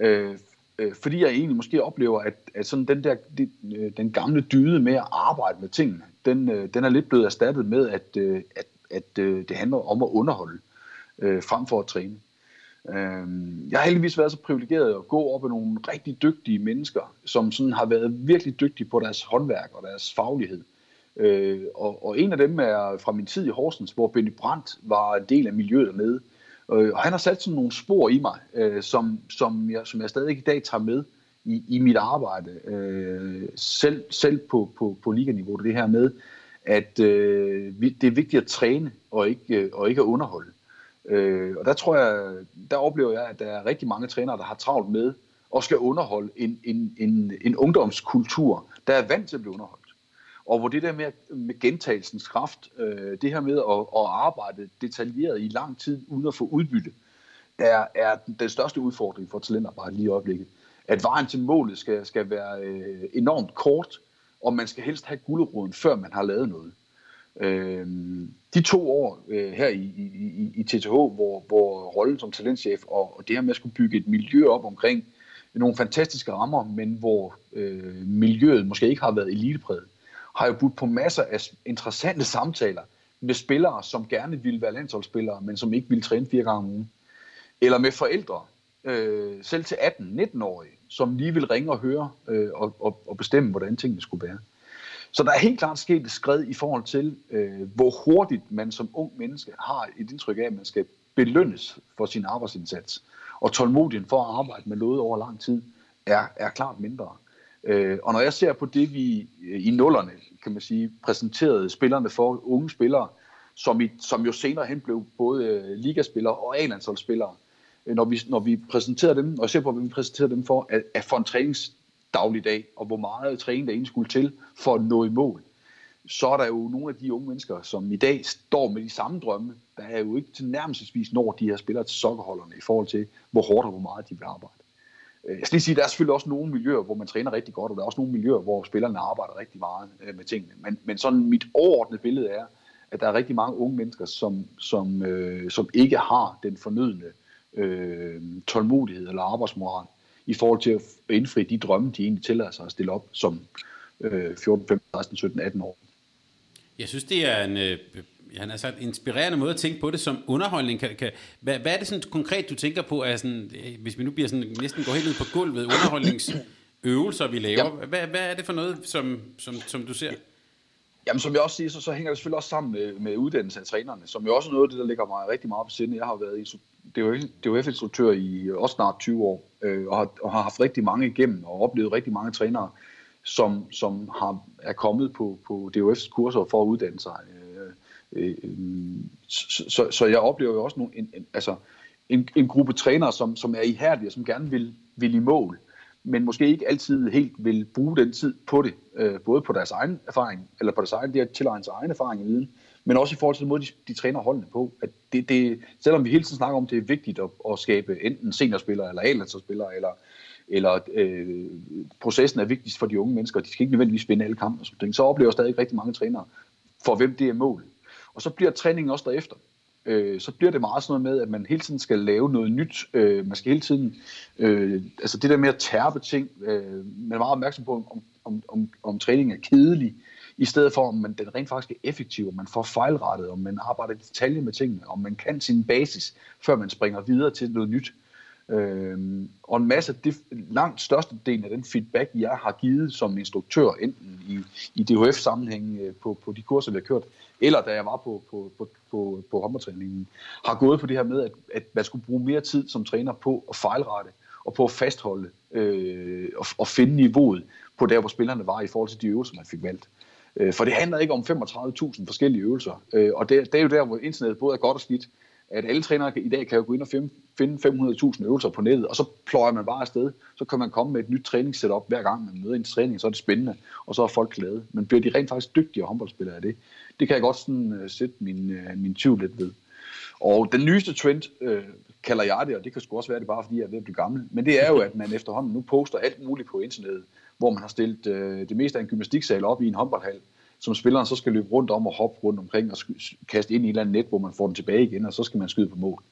Øh, øh, fordi jeg egentlig måske oplever, at, at sådan den, der, de, øh, den gamle dyde med at arbejde med tingene, den, øh, den er lidt blevet erstattet med, at, øh, at, at øh, det handler om at underholde øh, frem for at træne. Øh, jeg har heldigvis været så privilegeret at gå op med nogle rigtig dygtige mennesker, som sådan har været virkelig dygtige på deres håndværk og deres faglighed. Øh, Øh, og, og en af dem er fra min tid i Horsens, hvor Benny Brandt var en del af miljøet dernede. Øh, og han har sat sådan nogle spor i mig, øh, som, som, jeg, som jeg stadig i dag tager med i, i mit arbejde. Øh, selv selv på, på, på liganiveau, det her med, at øh, det er vigtigt at træne og ikke, øh, og ikke at underholde. Øh, og der tror jeg, der oplever jeg, at der er rigtig mange trænere, der har travlt med og skal underholde en, en, en, en ungdomskultur, der er vant til at blive underholdt. Og hvor det der med, med gentagelsens kraft, øh, det her med at, at arbejde detaljeret i lang tid uden at få udbytte, er, er den største udfordring for talentarbejde lige i øjeblikket. At vejen til målet skal, skal være øh, enormt kort, og man skal helst have guldråden, før man har lavet noget. Øh, de to år øh, her i, i, i TTH, hvor, hvor rollen som talentchef og, og det her med at skulle bygge et miljø op omkring nogle fantastiske rammer, men hvor øh, miljøet måske ikke har været elitepræget, har jo budt på masser af interessante samtaler med spillere, som gerne ville være landsholdsspillere, men som ikke ville træne fire gange om ugen. Eller med forældre, øh, selv til 18-19-årige, som lige vil ringe og høre øh, og, og, og bestemme, hvordan tingene skulle være. Så der er helt klart sket et skred i forhold til, øh, hvor hurtigt man som ung menneske har et indtryk af, at man skal belønnes for sin arbejdsindsats. Og tålmodigheden for at arbejde med noget over lang tid er, er klart mindre. Øh, og når jeg ser på det, vi øh, i nullerne, kan man sige, præsenterede spillerne for, unge spillere, som, i, som jo senere hen blev både øh, ligaspillere og A-landsholdsspillere, øh, når vi, når vi præsenterede dem, og jeg ser på, hvad vi præsenterede dem for, at, at for en træningsdagligdag, og hvor meget træning der egentlig skulle til for at nå i mål, så er der jo nogle af de unge mennesker, som i dag står med de samme drømme, der er jo ikke til nærmest når de her spillere til sokkerholderne i forhold til, hvor hårdt og hvor meget de vil arbejde. Øh, jeg skal lige sige, der er selvfølgelig også nogle miljøer, hvor man træner rigtig godt, og der er også nogle miljøer, hvor spillerne arbejder rigtig meget øh, med tingene. Men, men sådan mit overordnede billede er, at der er rigtig mange unge mennesker, som, som, øh, som ikke har den fornødne øh, tålmodighed eller arbejdsmoral i forhold til at indfri de drømme, de egentlig tillader sig at stille op som, øh, 14, 15, 16, 17, 18 år. Jeg synes, det er en, øh, han har sagt, inspirerende måde at tænke på det som underholdning. Kan, kan, hvad, hvad er det sådan konkret, du tænker på, er sådan, øh, hvis vi nu bliver sådan, næsten går helt ned på gulvet, underholdningsøvelser, vi laver. Ja. Hvad, hvad er det for noget, som, som, som du ser? Jamen, som jeg også siger, så, så hænger det selvfølgelig også sammen med, med uddannelse af trænerne, som jo også er noget af det, der ligger mig rigtig meget på sinde. Jeg har været i DHF-instruktør i også snart 20 år, øh, og, har, og har haft rigtig mange igennem, og oplevet rigtig mange trænere, som, som har, er kommet på, på DHF's kurser for at uddanne sig. Øh, så, så, så jeg oplever jo også nogle, en, en, altså en, en gruppe trænere, som, som er ihærdige og som gerne vil, vil i mål men måske ikke altid helt vil bruge den tid på det, øh, både på deres egen erfaring, eller på deres egen, det at tilegne sig egen erfaring og viden, men også i forhold til den måde, de, de træner holdene på. At det, det, selvom vi hele tiden snakker om, at det er vigtigt at, at skabe enten seniorspillere, eller A-landsholdsspillere, eller, eller øh, processen er vigtigst for de unge mennesker, de skal ikke nødvendigvis vinde alle kampe, og sådan ting, så oplever jeg stadig rigtig mange trænere, for hvem det er målet og så bliver træningen også derefter øh, så bliver det meget sådan noget med, at man hele tiden skal lave noget nyt. Øh, man skal hele tiden, øh, altså det der med at tærpe ting, øh, man er meget opmærksom på, om, om, om, om træningen er kedelig, i stedet for, om man, den rent faktisk er effektiv, om man får fejlrettet, om man arbejder i detalje med tingene, om man kan sin basis, før man springer videre til noget nyt. Øh, Øh, og en masse, det, langt største del af den feedback, jeg har givet som instruktør, enten i, i DHF-sammenhæng øh, på, på de kurser, vi har kørt, eller da jeg var på, på, på, på, på håndboldtræningen, har gået på det her med, at, at man skulle bruge mere tid som træner på at fejlrette, og på at fastholde øh, og, og finde niveauet på der, hvor spillerne var i forhold til de øvelser, man fik valgt. Øh, for det handler ikke om 35.000 forskellige øvelser, øh, og det, det er jo der, hvor internettet både er godt og skidt, at alle trænere i dag kan jo gå ind og finde 500.000 øvelser på nettet, og så pløjer man bare afsted. Så kan man komme med et nyt træningssetup hver gang man møder en træning, så er det spændende, og så er folk glade. Men bliver de rent faktisk dygtige håndboldspillere af det? Det kan jeg godt sådan, uh, sætte min, uh, min tvivl lidt ved. Og den nyeste trend, uh, kalder jeg det, og det kan sgu også være det bare, fordi jeg er ved at blive gammel, men det er jo, at man efterhånden nu poster alt muligt på internettet, hvor man har stillet uh, det meste af en gymnastiksal op i en håndboldhal, som spilleren så skal løbe rundt om og hoppe rundt omkring og kaste ind i et eller andet net, hvor man får den tilbage igen, og så skal man skyde på mål.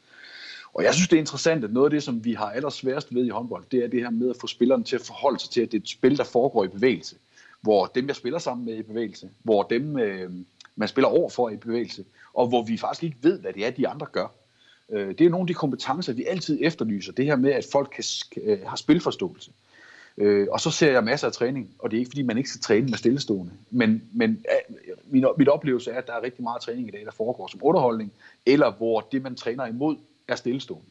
Og jeg synes, det er interessant, at noget af det, som vi har allersværest ved i håndbold, det er det her med at få spilleren til at forholde sig til, at det er et spil, der foregår i bevægelse. Hvor dem, jeg spiller sammen med i bevægelse, hvor dem, øh, man spiller over for i bevægelse, og hvor vi faktisk ikke ved, hvad det er, de andre gør. Øh, det er nogle af de kompetencer, vi altid efterlyser. Det her med, at folk kan, øh, har spilforståelse. Øh, Øh, og så ser jeg masser af træning, og det er ikke fordi, man ikke skal træne med stillestående. Men, men øh, min, mit oplevelse er, at der er rigtig meget træning i dag, der foregår som underholdning, eller hvor det, man træner imod, er stillestående.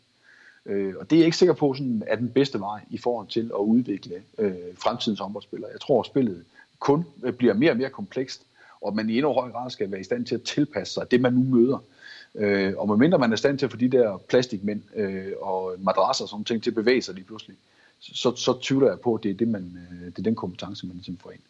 Øh, og det er jeg ikke sikker på, sådan, er den bedste vej i forhold til at udvikle øh, fremtidens håndboldspillere. Jeg tror, at spillet kun øh, bliver mere og mere komplekst, og man i endnu højere grad skal være i stand til at tilpasse sig det, man nu møder. Øh, og medmindre man er i stand til at få de der plastikmænd øh, og madrasser og sådan ting til at bevæge sig lige pludselig, så, så tvivler jeg på, at det er, det, man, øh, det er den kompetence, man ligesom får ind.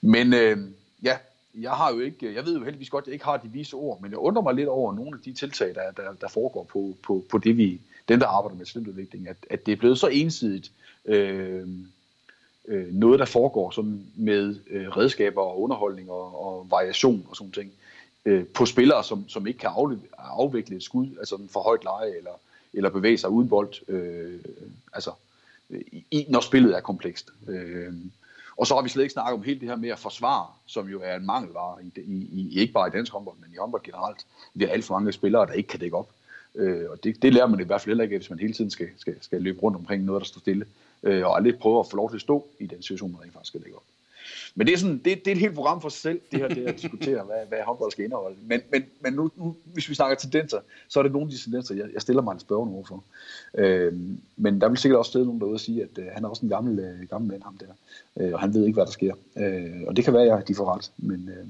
Men øh, ja, jeg har jo ikke, jeg ved jo heldigvis godt, at jeg ikke har de vise ord, men jeg undrer mig lidt over nogle af de tiltag, der, der, der foregår på, på, på det, vi, dem, der arbejder med talentudvikling, at, at det er blevet så ensidigt øh, øh, noget, der foregår sådan med øh, redskaber og underholdning og, og variation og sådan ting øh, på spillere, som, som ikke kan afvikle et skud, altså for højt leje eller, eller bevæge sig uden bold. Øh, altså i, når spillet er komplekst. Øh, og så har vi slet ikke snakket om helt det her med at forsvare, som jo er en mangelvare, i, i, i, ikke bare i dansk håndbold, men i håndbold generelt. Vi har alt for mange spillere, der ikke kan dække op. Øh, og det, det lærer man i hvert fald heller ikke, hvis man hele tiden skal, skal, skal løbe rundt omkring noget, der står stille, øh, og aldrig prøve at få lov til at stå i den situation, man faktisk skal dække op. Men det er, sådan, det, det er et helt program for sig selv, det her det at diskutere, hvad, hvad håndbold skal indeholde. Men, men, men nu, nu, hvis vi snakker tendenser, så er det nogle af de tendenser, jeg, jeg stiller mig en spørgsmål overfor. Øh, men der vil sikkert også stille nogen derude og sige, at øh, han er også en gammel, øh, gammel mand, ham der. Øh, og han ved ikke, hvad der sker. Øh, og det kan være, at de får ret. Men, øh,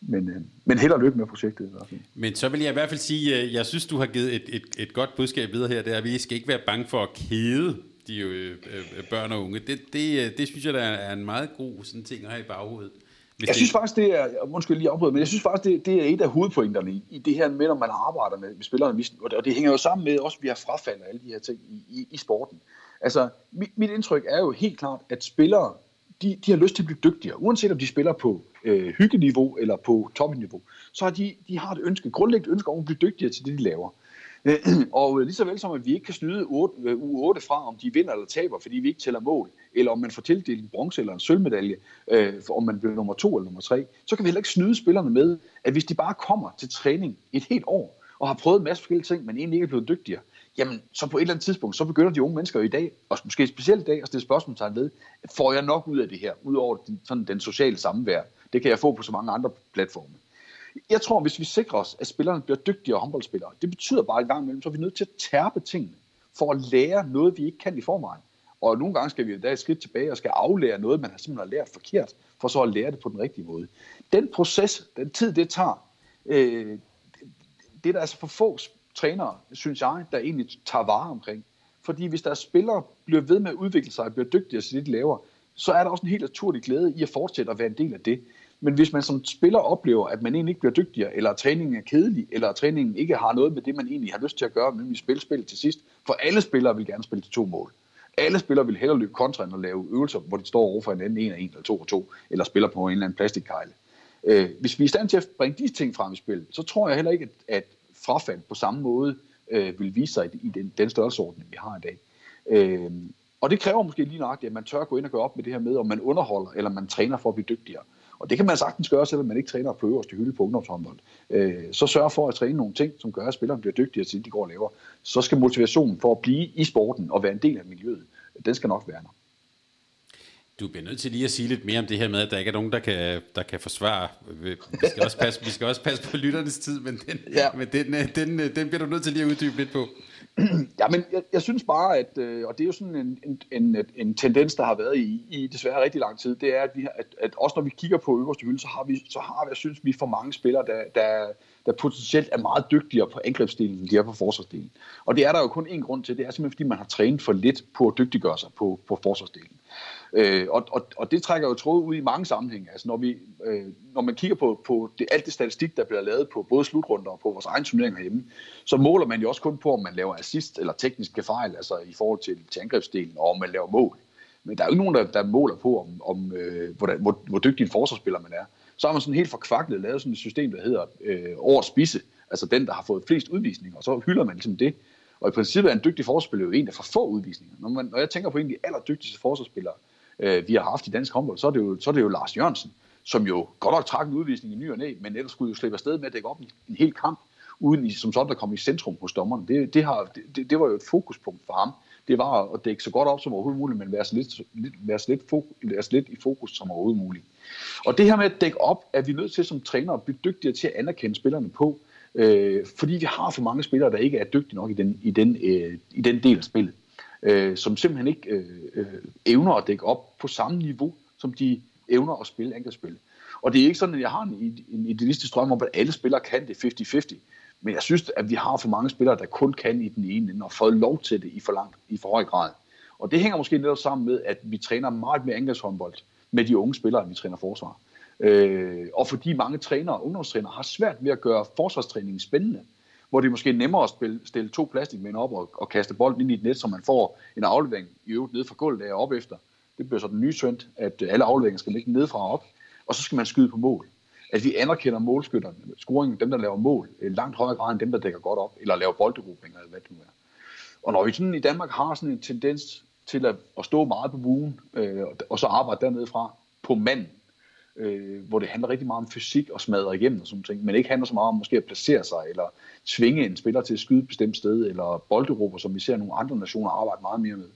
men, øh, men held og lykke med projektet. I hvert fald. Men så vil jeg i hvert fald sige, at jeg synes, du har givet et, et, et godt budskab videre her. Det er, at vi skal ikke være bange for at kede de jo, øh, øh, børn og unge. Det, det, øh, det synes jeg, der er en meget god sådan ting at have i baghovedet. Hvis jeg synes faktisk, det er, undskyld lige afbryde, men jeg synes faktisk, det, det er et af hovedpointerne i, i det her med, når man arbejder med, med spillerne, og det, og det hænger jo sammen med også, at vi har frafald af alle de her ting i, i, i sporten. Altså, mit, mit indtryk er jo helt klart, at spillere, de, de har lyst til at blive dygtigere, uanset om de spiller på øh, hyggeniveau eller på topniveau, så har de, de har et ønske, grundlæggende ønske om at blive dygtigere til det, de laver. Øh, <clears throat> og øh, lige så vel som, at vi ikke kan snyde 8, øh, u 8 fra, om de vinder eller taber, fordi vi ikke tæller mål, eller om man får tildelt en bronze eller en sølvmedalje, øh, for om man bliver nummer to eller nummer tre, så kan vi heller ikke snyde spillerne med, at hvis de bare kommer til træning et helt år, og har prøvet en masse forskellige ting, men egentlig ikke er blevet dygtigere, jamen så på et eller andet tidspunkt, så begynder de unge mennesker i dag, og måske specielt i dag, at stille spørgsmålstegn ved, får jeg nok ud af det her, ud over den, sådan den sociale samvær. Det kan jeg få på så mange andre platforme. Jeg tror, hvis vi sikrer os, at spillerne bliver dygtigere håndboldspillere, det betyder bare en gang imellem, så er vi nødt til at tærpe tingene, for at lære noget, vi ikke kan i forvejen. Og nogle gange skal vi da et skridt tilbage og skal aflære noget, man har simpelthen lært forkert, for så at lære det på den rigtige måde. Den proces, den tid det tager, øh, det er der altså for få trænere, synes jeg, der egentlig tager vare omkring. Fordi hvis der er spillere, bliver ved med at udvikle sig og bliver dygtigere til det, de laver, så er der også en helt naturlig glæde i at fortsætte at være en del af det. Men hvis man som spiller oplever, at man egentlig ikke bliver dygtigere, eller at træningen er kedelig, eller at træningen ikke har noget med det, man egentlig har lyst til at gøre, nemlig spille spil til sidst, for alle spillere vil gerne spille til to mål. Alle spillere vil hellere løbe kontra end at lave øvelser, hvor de står over for hinanden en og en, eller to og to, eller spiller på en eller anden plastikkejle. Øh, hvis vi er i stand til at bringe de ting frem i spil, så tror jeg heller ikke, at, at frafald på samme måde øh, vil vise sig i, den, den størrelsesorden, vi har i dag. Øh, og det kræver måske lige nøjagtigt, at man tør gå ind og gøre op med det her med, om man underholder, eller man træner for at blive dygtigere. Og det kan man sagtens gøre, selvom man ikke træner på øverste hylde på ungdomshåndbold. Øh, så sørg for at træne nogle ting, som gør, at spilleren bliver dygtigere til de går og laver. Så skal motivationen for at blive i sporten og være en del af miljøet, den skal nok være der. Du bliver nødt til lige at sige lidt mere om det her med, at der ikke er nogen, der kan, der kan forsvare. Vi skal, også passe, vi skal også passe på lytternes tid, men den, ja. men den, øh, den, øh, den bliver du nødt til lige at uddybe lidt på. <clears throat> Ja, men jeg, jeg synes bare, at, øh, og det er jo sådan en, en, en, en tendens, der har været i, i desværre rigtig lang tid, det er, at, vi, at, at også når vi kigger på øverste hylde, så har vi, så har vi, jeg synes vi, for mange spillere, der, der, der potentielt er meget dygtigere på angrebsdelen, end de er på forsvarsdelen. Og det er der jo kun én grund til, det er simpelthen, fordi man har trænet for lidt på at dygtiggøre sig på, på forsvarsdelen. Øh, og, og, og det trækker jo tråd ud i mange sammenhænge. Altså når, vi, øh, når man kigger på, på det, alt det statistik, der bliver lavet på både slutrunder og på vores egen turnering herhjemme, så måler man jo også kun på, om man laver assist eller tekniske fejl, altså i forhold til, til angrebsdelen, og om man laver mål. Men der er jo ikke nogen, der, der måler på, om, om øh, hvor, hvor, hvor dygtig en forsvarsspiller man er. Så har man sådan helt forkvaklet lavet sådan et system, der hedder øh, over spidse, altså den, der har fået flest udvisninger, og så hylder man ligesom det. Og i princippet er en dygtig forsvarsspiller jo en, der får få udvisninger. Når, man, når jeg tænker på en af de allerdygtigste forsvarsspillere, øh, vi har haft i dansk håndbold, så er, det jo, så er det jo Lars Jørgensen, som jo godt nok trak en udvisning i ny og næ, men ellers skulle jo slippe afsted med at dække op en, en hel kamp, uden i, som sådan at kom i centrum hos dommerne. Det, det, har, det, det var jo et fokuspunkt for ham. Det var at dække så godt op som overhovedet muligt, men være så lidt, være så lidt, fokus, være så lidt i fokus som overhovedet muligt. Og det her med at dække op, er vi nødt til som træner at blive dygtigere til at anerkende spillerne på, øh, fordi vi har for mange spillere, der ikke er dygtige nok i den, i den, øh, i den del af spillet øh, som simpelthen ikke øh, øh, evner at dække op på samme niveau, som de evner at spille angrebsspil. Og det er ikke sådan, at jeg har en, en idealistisk drøm om, at alle spillere kan det 50-50. Men jeg synes, at vi har for mange spillere, der kun kan i den ene ende, og fået lov til det i for, langt, i for høj grad. Og det hænger måske netop sammen med, at vi træner meget mere angrebshåndbold med de unge spillere, end vi træner forsvar. Øh, og fordi mange trænere og ungdomstrænere har svært ved at gøre forsvarstræningen spændende hvor det er måske nemmere at spille, stille to plastikmænd op og, og kaste bolden ind i et net, så man får en aflevering i øvrigt ned fra gulvet af op efter. Det bliver så den nye trend, at øh, alle afleveringer skal ligge nedefra og op, og så skal man skyde på mål. At vi anerkender målskytterne, scoringen, dem der laver mål, øh, langt højere grad end dem, der dækker godt op, eller laver bolderobringer, eller hvad det nu er. Og når vi sådan i Danmark har sådan en tendens til at, at stå meget på buen, øh, og så arbejde dernede fra på manden, øh, hvor det handler rigtig meget om fysik og smadre igennem og sådan ting, men ikke handler så meget om måske at placere sig, eller tvinge en spiller til at skyde et bestemt sted, eller bolderober, som vi ser nogle andre nationer arbejde meget mere med,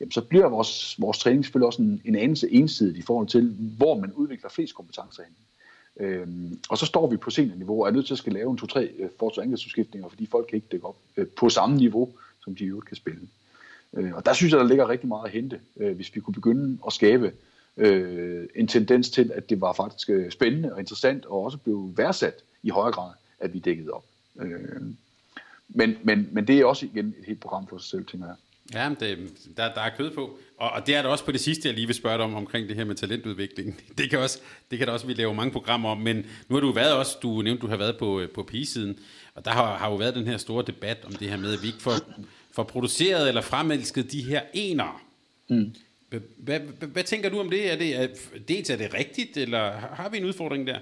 jamen så bliver vores, vores træning selvfølgelig også en, en anelse ensidig i forhold til, hvor man udvikler flest kompetencer hen. Øhm, og så står vi på seniorniveau og er nødt til at skal lave en to-tre øh, forsvarsangrebsudskiftninger, fordi folk kan ikke dække op øh, på samme niveau, som de i øvrigt kan spille. Øh, og der synes jeg, der ligger rigtig meget at hente, øh, hvis vi kunne begynde at skabe øh, en tendens til, at det var faktisk øh, spændende og interessant, og også blev værdsat i højere grad, at vi dækkede op. Øh, men, men, men det er også igen et helt program for sig selv, tænker jeg. Ja, det, der, der er kød på. Og, og det er der også på det sidste, jeg lige vil spørge dig om, omkring det her med talentudvikling. <laughs> Det kan, også, det kan der også, vi laver mange programmer om, men nu har du været også, du nævnte, du har været på, på pigesiden, og der har, har jo været den her store debat om det her med, at vi ikke får, får produceret eller fremelsket de her ener. Mm. Hvad, hvad, hvad tænker du om det? Er det, er, dels er det rigtigt, eller har vi en udfordring der?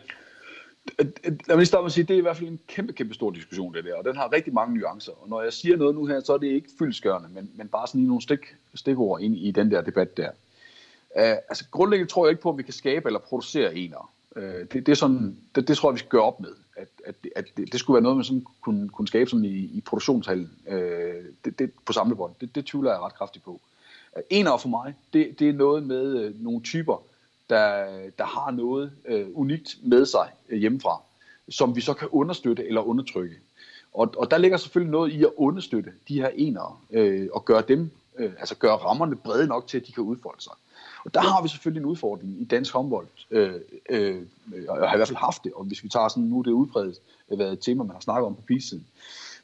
Lad mig lige starte med at sige, det er i hvert fald en kæmpe, kæmpe stor diskussion, det der, og den har rigtig mange nuancer. Og når jeg siger noget nu her, så er det ikke fyldskørende, men, men bare sådan i nogle stik, stikord ind i den der debat der. Uh, altså grundlæggende tror jeg ikke på, at vi kan skabe eller producere ener. Uh, det, det, er sådan, det, det tror jeg, vi skal gøre op med. At, at, at det, det skulle være noget, man sådan kunne, kunne skabe sådan i, i produktionshallen uh, det, det, på samlebånd. Det, det tvivler jeg ret kraftigt på. Uh, ener for mig, det, det er noget med øh, nogle typer, der, der har noget øh, unikt med sig øh, hjemmefra, som vi så kan understøtte eller undertrykke. Og, og der ligger selvfølgelig noget i at understøtte de her enere øh, og gøre dem, øh, altså gøre rammerne brede nok til, at de kan udfolde sig. Og der har vi selvfølgelig en udfordring i dansk håndbold, øh, øh, og har i hvert fald haft det, og hvis vi tager sådan, nu er det udbredt, været øh, et tema, man har snakket om på PC-siden.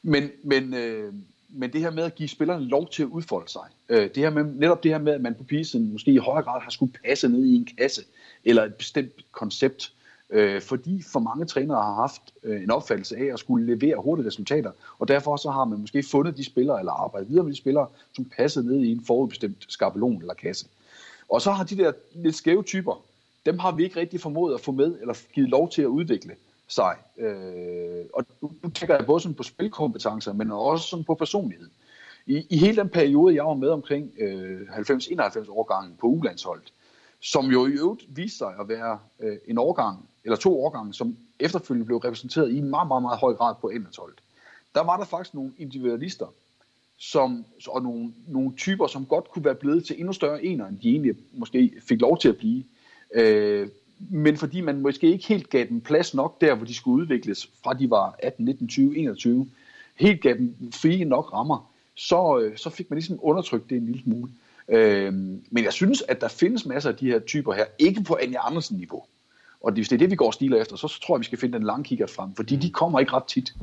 Men, men, øh, men det her med at give spillerne lov til at udfolde sig, øh, det her med, netop det her med, at man på PC-siden måske i højere grad har skulle passe ned i en kasse, eller et bestemt koncept, øh, fordi for mange trænere har haft øh, en opfattelse af at skulle levere hurtige resultater, og derfor så har man måske fundet de spillere, eller arbejdet videre med de spillere, som passede ned i en forudbestemt skabelon eller kasse. Og så har de der lidt skæve typer, dem har vi ikke rigtig formået at få med, eller givet lov til at udvikle sig. Øh, og nu tænker jeg både sådan på spilkompetencer, men også sådan på personlighed. I, I hele den periode, jeg var med omkring øh, 90-91 årgangen på ulandsholdet, som jo i øvrigt viste sig at være øh, en årgang, eller to årgange, som efterfølgende blev repræsenteret i en meget, meget, meget høj grad på endertoldet. Der var der faktisk nogle individualister, som, og nogle, nogle typer, som godt kunne være blevet til endnu større ener, end de egentlig måske fik lov til at blive. Øh, men fordi man måske ikke helt gav dem plads nok der, hvor de skulle udvikles, fra de var 18, 19, 20, 21, helt gav dem frie nok rammer, så, øh, så fik man ligesom undertrykt det en lille smule. Øhm, men jeg synes, at der findes masser af de her typer her, ikke på Anja Andersen niveau. Og hvis det er det, vi går stiler efter, så, så tror jeg, vi skal finde den langkigger frem, fordi de kommer ikke ret tit.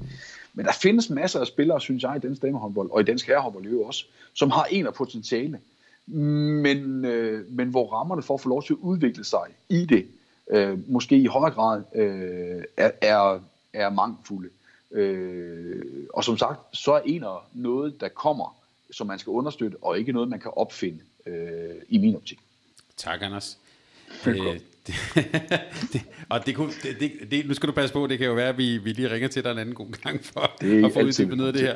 Men der findes masser af spillere, synes jeg, i dansk damehåndbold, og i dansk herrehåndbold også, som har en af potentiale, men, øh, men hvor rammerne for at få lov til at udvikle sig i det, øh, måske i højere grad øh, er, er, er mangfulde. Øh, og som sagt, så er en af noget, der kommer, som man skal understøtte, og ikke noget, man kan opfinde øh, i min optik. Tak, Anders. Øh, det, <laughs> det, og det kunne, det, det, det, nu skal du passe på, det kan jo være, at vi, vi lige ringer til dig en anden god gang for at få uddybet noget af det her.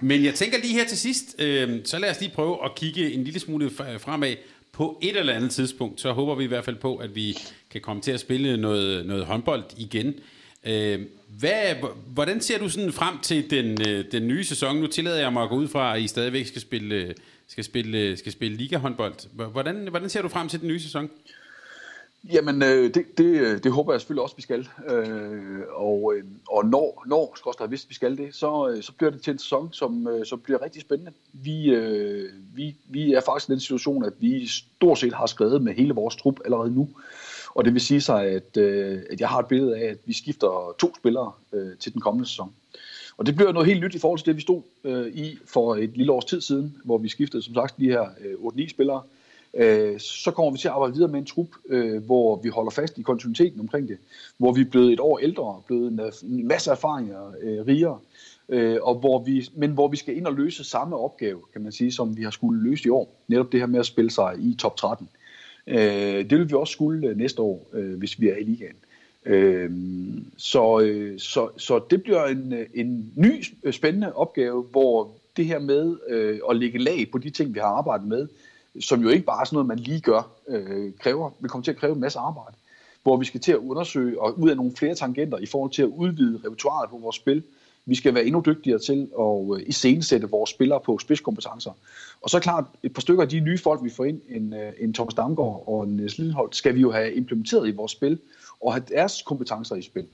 Men jeg tænker lige her til sidst, øh, så lad os lige prøve at kigge en lille smule fremad på et eller andet tidspunkt. Så håber vi i hvert fald på, at vi kan komme til at spille noget, noget håndbold igen. Øh, hvad, hvordan ser du sådan frem til den, øh, den nye sæson? Nu tillader jeg mig at gå ud fra, at I stadigvæk skal spille, skal spille, skal spille liga-håndbold. Hvordan, hvordan ser du frem til den nye sæson? Jamen, øh, det, det, øh, det håber jeg selvfølgelig også, vi skal. Øh, og, øh, og når, når skal hvis vi skal det, så, øh, så bliver det til en sæson, som, som bliver rigtig spændende. Vi, øh, vi, vi er faktisk i den situation, at vi stort set har skrevet med hele vores trup allerede nu. Og det vil sige sig, at, øh, at jeg har et billede af, at vi skifter to spillere øh, til den kommende sæson. Og det bliver noget helt nyt i forhold til det, vi stod øh, i for et lille års tid siden, hvor vi skiftede som sagt de her øh, 8-9 spillere øh, så kommer vi til at arbejde videre med en trup, øh, hvor vi holder fast i kontinuiteten omkring det, hvor vi er blevet et år ældre, blevet en, en masse erfaringer øh, rigere, øh, og hvor vi, men hvor vi skal ind og løse samme opgave, kan man sige, som vi har skulle løse i år. Netop det her med at spille sig i top 13. Øh, det vil vi også skulle øh, næste år, øh, hvis vi er i ligaen. Øh, så, øh, så, så det bliver en, øh, en ny øh, spændende opgave, hvor det her med øh, at lægge lag på de ting, vi har arbejdet med, som jo ikke bare er sådan noget, man lige gør, øh, kræver, vil komme til at kræve en masse arbejde, hvor vi skal til at undersøge og ud af nogle flere tangenter i forhold til at udvide repertoiret på vores spil. Vi skal være endnu dygtigere til at øh, iscenesætte vores spillere på spidskompetencer. Og så klart, et par stykker af de nye folk, vi får ind, en, øh, en Thomas Damgaard og en øh, Slidenholt, skal vi jo have implementeret i vores spil, og have deres kompetencer i spil,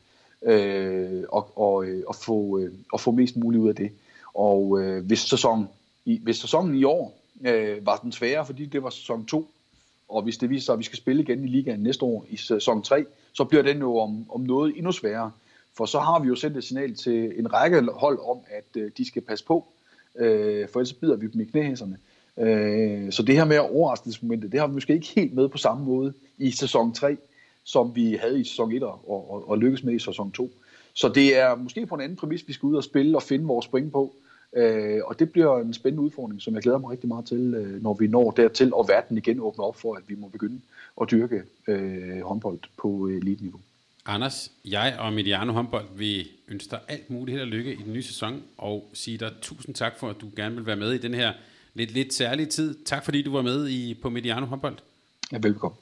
øh, og, og, og, få, og få mest muligt ud af det. Og øh, hvis, sæson, i, hvis sæsonen i år øh, var den svære, fordi det var sæson 2. Og hvis det viser sig, at vi skal spille igen i ligaen næste år i sæson 3, så bliver den jo om, om noget endnu sværere. For så har vi jo sendt et signal til en række hold om, at øh, de skal passe på, øh, for ellers bider vi dem i knæhæserne. Øh, så det her med overraskelsesmomentet, det har vi måske ikke helt med på samme måde i sæson 3, som vi havde i sæson 1 og, og, og med i sæson 2. Så det er måske på en anden præmis, vi skal ud og spille og finde vores spring på. Øh, og det bliver en spændende udfordring, som jeg glæder mig rigtig meget til, øh, når vi når dertil, og verden igen åbner op for, at vi må begynde at dyrke øh, håndbold på øh, elite-niveau. Anders, jeg og Mediano håndbold vil ønske dig alt muligt held og lykke i den nye sæson, og sige dig tusind tak for, at du gerne vil være med i den her lidt, lidt særlige tid. Tak fordi du var med i, på Mediano håndbold. Ja, velkommen.